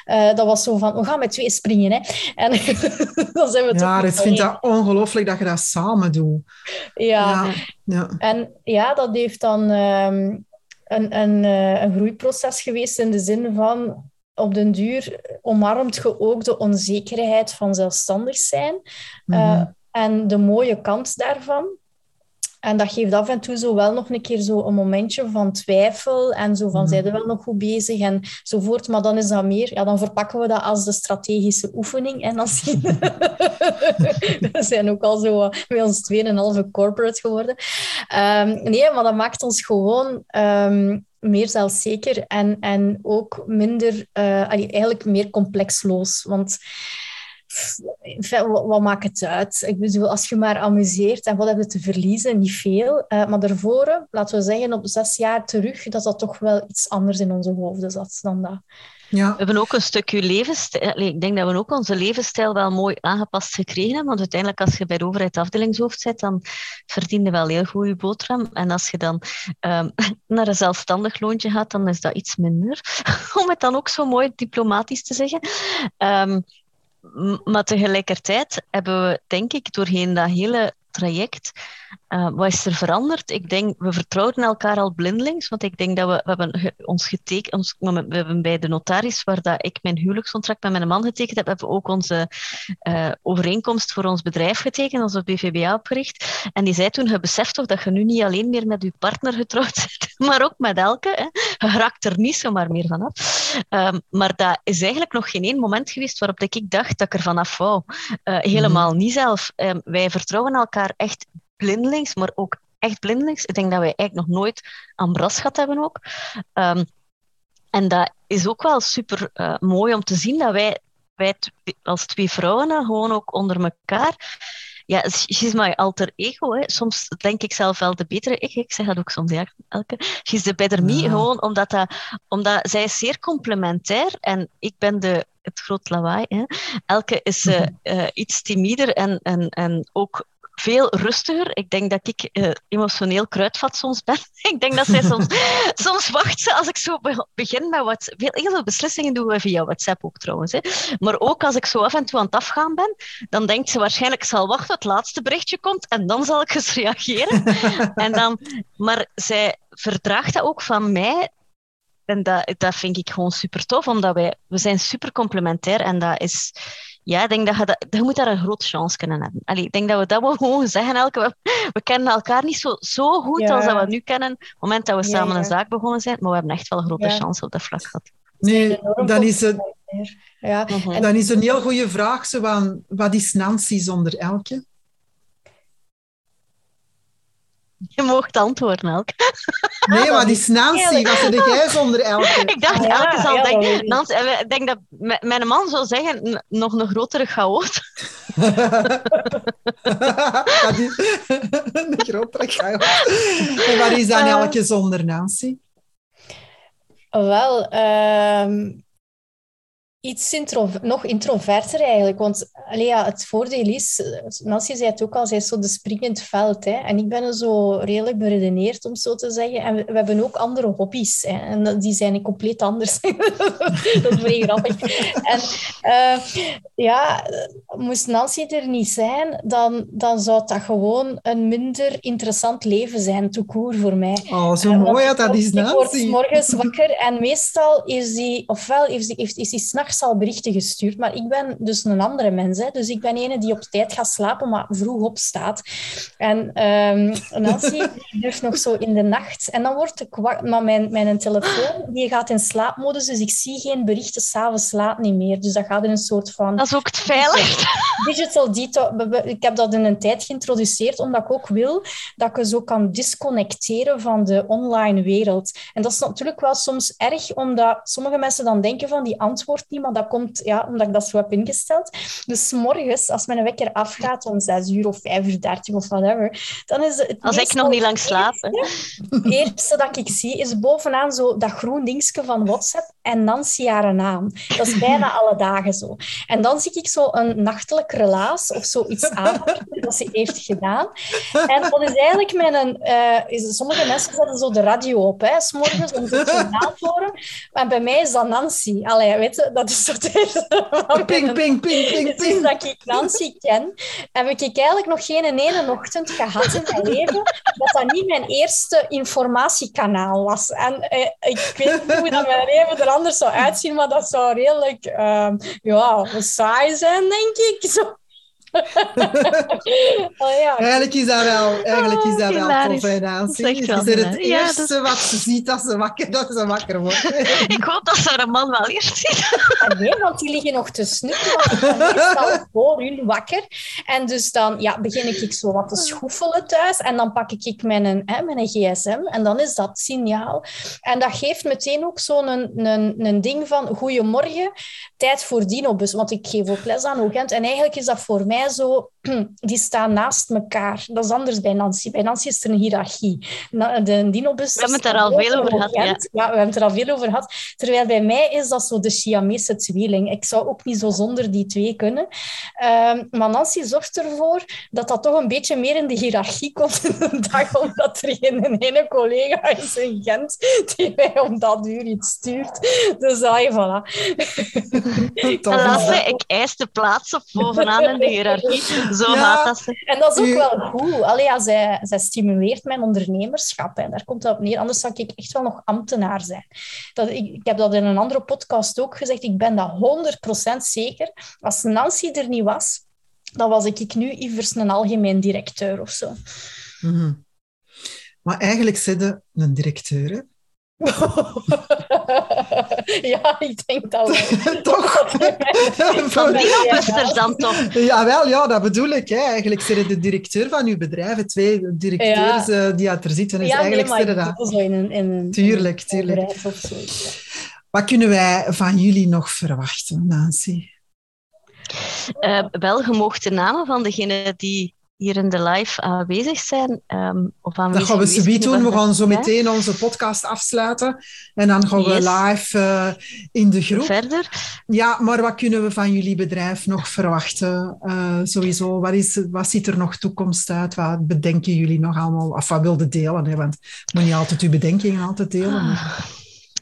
Uh, dat was zo van, we gaan met twee springen. Hè? En <laughs> dan zijn we ja, ik vind dat ongelooflijk dat je dat samen doet. Ja, ja. ja. en ja, dat heeft dan... Um, een, een, eh, een groeiproces geweest in de zin van op den duur omarmt je ook de onzekerheid van zelfstandig zijn mm en de mooie kant daarvan. En dat geeft af en toe zo wel nog een keer zo een momentje van twijfel en zo van, mm. zijn we wel nog goed bezig enzovoort. Maar dan is dat meer, ja, dan verpakken we dat als de strategische oefening. En dan zien we zijn ook al zo bij ons tweeënhalve corporate geworden. Um, nee, maar dat maakt ons gewoon... Um, meer zelfzeker en, en ook minder, uh, eigenlijk meer complexloos. Want wat, maakt het uit? Ik bedoel, als je maar amuseert en wat heb je te verliezen? Niet veel. Uh, maar daarvoor, laten we zeggen, op zes jaar terug, dat dat toch wel iets anders in onze hoofden zat dan dat. Ja. We hebben ook een stukje levensstijl. Ik denk dat we ook onze levensstijl wel mooi aangepast gekregen hebben. Want uiteindelijk, als je bij de overheid afdelingshoofd zit, dan verdien je wel heel goed je boterham. En als je dan um, <laughs> naar een zelfstandig loontje gaat, dan is dat iets minder. <laughs> Om het dan ook zo mooi diplomatisch te zeggen. Um, maar tegelijkertijd hebben we, denk ik, doorheen dat hele traject uh, wat is er veranderd? Ik denk, we vertrouwden elkaar al blindelings, want ik denk dat we, we hebben ons getekend, we hebben bij de notaris, waar dat ik mijn huwelijkscontract met mijn man getekend heb, hebben we ook onze uh, overeenkomst voor ons bedrijf getekend, onze BVBA opgericht. En die zei toen, je beseft toch dat je nu niet alleen meer met je partner getrouwd <laughs> bent, maar ook met elke. Hè? Je raakt er niet zomaar meer vanaf. Um, maar dat is eigenlijk nog geen één moment geweest waarop ik dacht dat ik er vanaf wou. Uh, helemaal niet zelf. Um, wij vertrouwen elkaar echt blindelings, maar ook echt blindelings. Ik denk dat wij eigenlijk nog nooit aan bras gehad hebben ook. Um, en dat is ook wel super uh, mooi om te zien dat wij, wij als twee vrouwen gewoon ook onder elkaar ja, she's my alter ego. Hè. Soms denk ik zelf wel de betere ik. Ik zeg dat ook soms, ja, Elke. She's the better me, ja. gewoon omdat, dat, omdat zij is zeer complementair en ik ben de, het groot lawaai. Hè. Elke is uh, uh, iets timider en, en, en ook veel rustiger. Ik denk dat ik uh, emotioneel kruidvat soms ben. <laughs> ik denk dat zij soms, <laughs> soms wacht ze als ik zo begin met wat. Heel veel beslissingen doen we via WhatsApp ook trouwens. Hè. Maar ook als ik zo af en toe aan het afgaan ben, dan denkt ze waarschijnlijk: zal wachten het laatste berichtje komt en dan zal ik eens reageren. <laughs> en dan, maar zij verdraagt dat ook van mij. En dat, dat vind ik gewoon super tof, omdat wij we zijn super complementair en dat is ja, ik denk dat je, dat, je moet daar een grote chance kunnen hebben. Allee, ik denk dat we dat wel <laughs> gewoon zeggen. Elke, we, we kennen elkaar niet zo, zo goed ja. als dat we nu kennen. Op het moment dat we samen ja, een zaak begonnen zijn. Maar we hebben echt wel een grote chance op dat vlak gehad. Nee, dan is het... Ja. Dan is een heel goede vraag. Zo van, wat is Nancy zonder Elke? Je mocht antwoorden, Elke. Nee, maar die is Nancy. Wat zit jij zonder Elke? <laughs> Ik dacht, ja, Elke zal ja, denken... Nancy, ik denk dat mijn man zou zeggen, nog een grotere chaot. <laughs> <laughs> een grotere chaot. En waar is dan uh, Elke zonder Nancy? Wel, um, iets intro nog introverter eigenlijk. Want allee, ja, het voordeel is, Nancy zei het ook al, zij is zo de springend veld. Hè. En ik ben zo redelijk beredeneerd, om zo te zeggen. En we, we hebben ook andere hobby's. Hè. En die zijn compleet anders. <laughs> dat is vrij grappig. En uh, ja, moest Nancy er niet zijn, dan, dan zou dat gewoon een minder interessant leven zijn, toekoor voor mij. Oh, zo en, mooi dat dat is, Nancy. Ik word morgens wakker en meestal is die, ofwel is die, is die s'nachts al berichten gestuurd, maar ik ben dus een andere mens. Hè. Dus ik ben ene die op tijd gaat slapen, maar vroeg opstaat. En um, Nancy <laughs> durft nog zo in de nacht. En dan wordt ik maar mijn, mijn telefoon die gaat in slaapmodus, dus ik zie geen berichten s'avonds laat niet meer. Dus dat gaat in een soort van... Dat is ook het veilig. Digital detox. Ik heb dat in een tijd geïntroduceerd, omdat ik ook wil dat ik zo kan disconnecteren van de online wereld. En dat is natuurlijk wel soms erg, omdat sommige mensen dan denken van die antwoordt niet niet, maar dat komt ja, omdat ik dat zo heb ingesteld. Dus morgens, als mijn wekker afgaat om 6 uur of 5 uur 30 of whatever, dan is het... Als ik nog niet lang slaap. Het eerste dat ik zie is bovenaan zo dat groen dingetje van WhatsApp en Nancy haar naam. Dat is bijna <laughs> alle dagen zo. En dan zie ik zo een nachtelijk relaas of zoiets <laughs> aan dat ze heeft gedaan. En dat is eigenlijk mijn... Uh, sommige mensen zetten zo de radio op, hè, s morgens om het journaal te horen. En bij mij is dat Nancy. Allee, weet je, dat is soort Ping, ping, ping, ping, ping. dat ik Nancy ken, heb ik eigenlijk nog geen ene ochtend gehad in mijn leven dat dat niet mijn eerste informatiekanaal was. En eh, ik weet niet hoe dat mijn leven er anders zou uitzien, maar dat zou redelijk uh, ja, saai zijn, denk ik. Zo <laughs> oh, ja. Eigenlijk is dat wel, eigenlijk is dat oh, wel tof, hè, Nancy. Het is het eerste dat... wat ze ziet als ze wakker, dat ze wakker wordt. <laughs> ik hoop dat ze een man wel eerst ziet. <laughs> Ah, nee, want die liggen nog te. Want meestal voor hun wakker. En dus dan ja, begin ik zo wat te schoefelen thuis. En dan pak ik mijn, hè, mijn gsm. En dan is dat signaal. En dat geeft meteen ook zo'n een, een, een ding van... Goedemorgen, tijd voor Dinobus. Want ik geef ook les aan Ogent. En eigenlijk is dat voor mij zo, <clears throat> die staan naast elkaar. Dat is anders bij Nancy. Bij Nancy is er een hiërarchie. De dinobus we hebben het er al veel over gehad. Ja. ja. we hebben het er al veel over gehad. Terwijl bij mij is dat zo de Siamese tweeling. Ik zou ook niet zo zonder die twee kunnen. Um, maar Nancy zorgt ervoor dat dat toch een beetje meer in de hiërarchie komt in de dag, omdat er geen ene collega is in Gent die mij om dat uur iets stuurt. Dus ah, voilà. <laughs> Lasse, ik eis de plaats op bovenaan in de hiërarchie zo ja, dat En dat is ook wel goed. Allee, ja, zij, zij stimuleert mijn ondernemerschap. En daar komt dat op neer. Anders zou ik echt wel nog ambtenaar zijn. Dat, ik, ik heb dat in een andere podcast ook gezegd. Ik ben dat 100% zeker. Als Nancy er niet was, dan was ik nu Ivers een algemeen directeur of zo. Mm Maar eigenlijk zit een directeur, <laughs> <laughs> <laughs> ja, ik denk dat wel. <laughs> toch? <laughs> Van Dinobusters dan toch? Jawel, ja, dat bedoel ik. Hè. Eigenlijk zijn de directeur van uw bedrijf, twee directeurs ja. uh, die er zitten. Is ja, eigenlijk nee, dat. in een, in een, tuurlijk, tuurlijk. Wat kunnen wij van jullie nog verwachten, Nancy? Uh, wel, gemochte namen van degene die hier in de live aanwezig zijn. Um, of dat gaan we zoiets doen. We gaan zo meteen onze podcast afsluiten. En dan gaan we live uh, in de groep. Verder. Ja, maar wat kunnen we van jullie bedrijf nog verwachten? Uh, sowieso, wat, is, wat ziet er nog toekomst uit? Wat bedenken jullie nog allemaal? Of wat wilde delen? Hè? Want je moet niet altijd uw bedenkingen altijd delen. Maar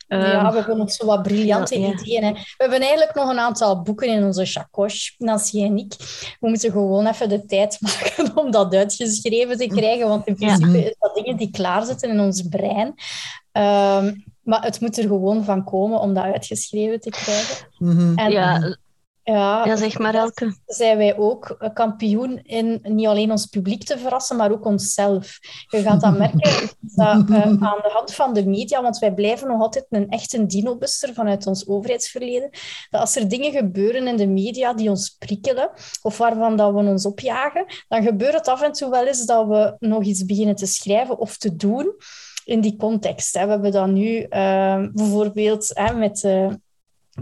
ja, ehm, we hebben nog zo wat briljante ideeën. Hè. We hebben eigenlijk nog een aantal boeken in onze chacoche, Nancy en ik. We moeten gewoon even de tijd <laughs> maken om dat uitgeschreven te krijgen, want in principe is dat dingen die klaarzitten in ons brein. Um, maar het moet er gewoon van komen om dat uitgeschreven te krijgen. Mhm. en, ja, ja, ja, zeg maar Elke. Zijn wij ook kampioen in niet alleen ons publiek te verrassen, maar ook onszelf. Je gaat <laughs> dat merken dat, uh, aan de hand van de media, want wij blijven nog altijd een echte dinobuster vanuit ons overheidsverleden. Dat als er dingen gebeuren in de media die ons prikkelen, of waarvan dat we ons opjagen, dan gebeurt het af en toe wel eens dat we nog iets beginnen te schrijven of te doen in die context. We hebben dat nu uh, bijvoorbeeld hè, met... Uh,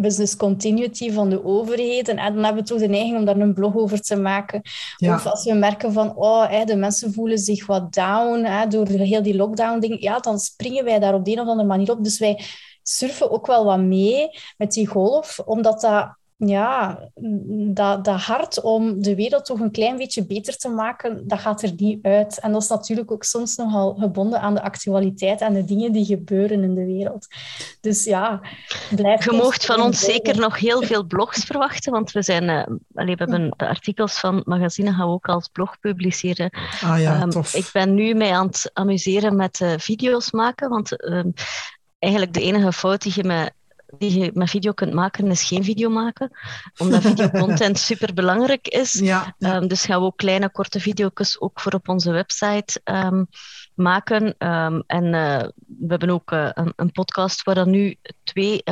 business continuity van de overheden. En dan hebben we toch de neiging om daar een blog over te maken. Of als we merken van, oh, de mensen voelen zich wat down door heel die lockdown-ding. Ja, dan springen wij daar op de een of andere manier op. Dus wij surfen ook wel wat mee met die golf, omdat dat ja, dat, dat hart om de wereld toch een klein beetje beter te maken, dat gaat er niet uit. En dat is natuurlijk ook soms nogal gebonden aan de actualiteit en de dingen die gebeuren in de wereld. Dus ja, blijf... Je moogt van ons zeker nog heel veel blogs <laughs> verwachten, want we zijn... Uh, we hebben de artikels van magazine gaan we ook als blog publiceren. Ah ja, um, tof. Ik ben nu mee aan het amuseren met uh, video's maken, want um, eigenlijk de enige fout die je met die je met video kunt maken, is geen video maken. Omdat videocontent <laughs> super belangrijk is. Ja, ehm, dus gaan we ook kleine, korte video's ook voor op onze website um, maken. Um, en uh, we hebben ook uh, een, een, podcast waar dan nu twee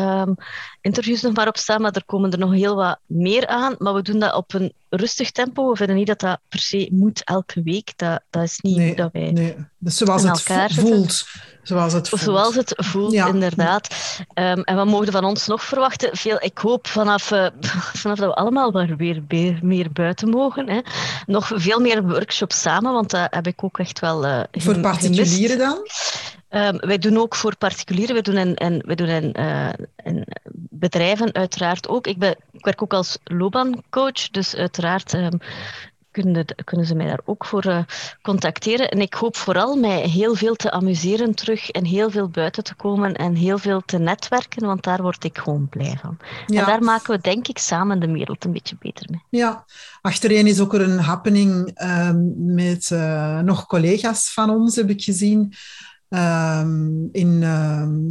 interviews nog maar op staan, maar er komen er nog heel wat meer aan. Maar we doen dat op een rustig tempo. We vinden niet dat dat per se moet elke week. Dat, dat is niet nee, dat wij nee. Dus zoals het voelt. Zoals het voelt. Zoals het voelt, inderdaad. Ehm, en wat mogen we van ons nog verwachten? Veel, ik hoop vanaf, uh, <laughs> vanaf dat we allemaal weer, weer meer buiten mogen, hè, nog veel meer workshops samen, want dat heb ik ook echt wel uh, Voor particulieren dan? Um, wij doen ook voor particulieren, wij doen in, in, wij doen uh, in bedrijven uiteraard ook. Ik, ben, ik werk ook als loopbaancoach, dus uiteraard um, kunnen, kunnen ze mij daar ook voor uh, contacteren. En ik hoop vooral mij heel veel te amuseren terug en heel veel buiten te komen en heel veel te netwerken, want daar word ik gewoon blij van. Ja. En daar maken we denk ik samen de wereld een beetje beter mee. Ja, achtereen is ook er een happening um, met uh, nog collega's van ons, heb ik gezien. Um, in um,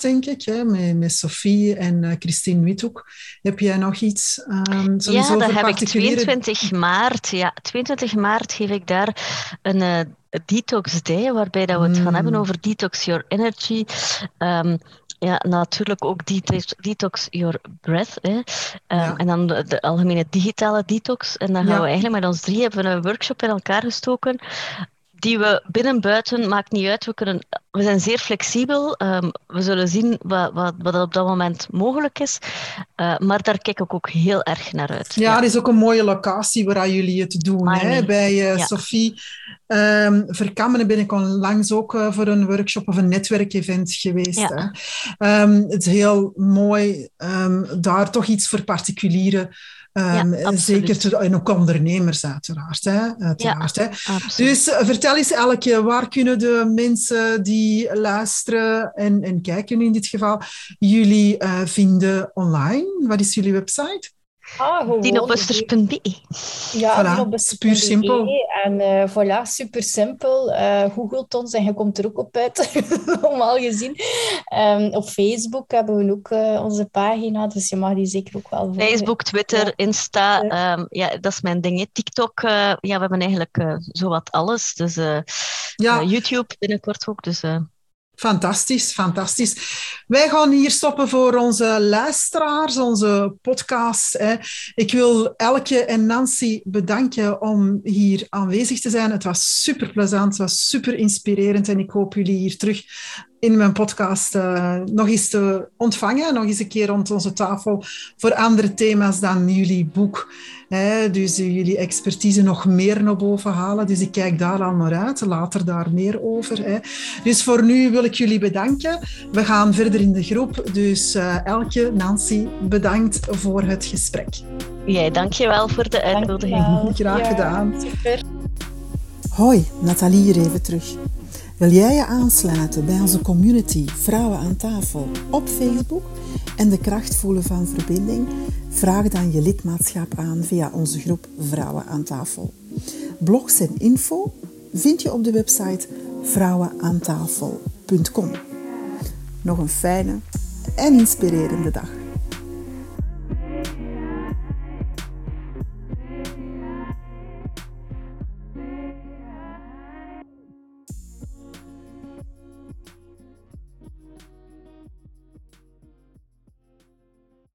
denk ik, hè, met, met Sophie en uh, Christine Withoek. Heb jij nog iets? Um, ja, dat heb ik 22 maart. Ja, 22 maart geef ik daar een uh, Detox Day, waarbij dat we het mm. gaan hebben over Detox Your Energy. ja, natuurlijk ook detox, detox Your Breath. Hè. Ja. En dan de, de, algemene digitale detox. En dan gaan ja. we eigenlijk met ons drie hebben een workshop in elkaar gestoken die we binnen buiten, maakt niet uit. We, kunnen, we zijn zeer flexibel. Um, we zullen zien wat, wat, wat op dat moment mogelijk is. Uh, maar daar kijk ik ook heel erg naar uit. Ja, ja. er is ook een mooie locatie waar jullie het doen. Hè? Bij uh, ja. Sophie um, Verkammen ben ik onlangs ook uh, voor een workshop of een netwerkevent geweest. Ja. Hè? Um, het is heel mooi daar toch iets voor particulieren Um, ja, zeker en ook ondernemers uiteraard. Hè, uiteraard ja, hè. Dus uh, vertel eens Elke, waar kunnen de mensen die luisteren en, en kijken in dit geval jullie uh, vinden online? Wat is jullie website? Ah, Dinobusters.be. Ja, voilà, puur simpel. En uh, voilà, super simpel. Uh, googelt ons en je komt er ook op uit, <laughs> normaal gezien. Um, op Facebook hebben we ook uh, onze pagina, dus je mag die zeker ook wel volgen. Facebook, Twitter, ja. Insta, um, ja, dat is mijn ding. TikTok, ja, we hebben eigenlijk zowat alles. Dus ja. YouTube binnenkort ook, dus... Fantastisch, fantastisch. Wij gaan hier stoppen voor onze luisteraars, onze podcast. Ik wil Elke en Nancy bedanken om hier aanwezig te zijn. Het was super plezant, het was super inspirerend en ik hoop jullie hier terug in mijn podcast uh, nog eens te ontvangen. Nog eens een keer rond onze tafel voor andere thema's dan jullie boek. Hè, dus uh, jullie expertise nog meer naar boven halen. Dus ik kijk daar al naar uit. Later daar meer over. Hè. Dus voor nu wil ik jullie bedanken. We gaan verder in de groep. Dus uh, Elke, Nancy, bedankt voor het gesprek. Jij, dankjewel voor de uitnodiging. Graag ja, gedaan. Super. Hoi, Nathalie hier even terug. Wil jij je aansluiten bij onze community Vrouwen aan tafel op Facebook en de kracht voelen van verbinding? Vraag dan je lidmaatschap aan via onze groep Vrouwen aan tafel. Blogs en info vind je op de website vrouwenaantafel.com. Nog een fijne en inspirerende dag.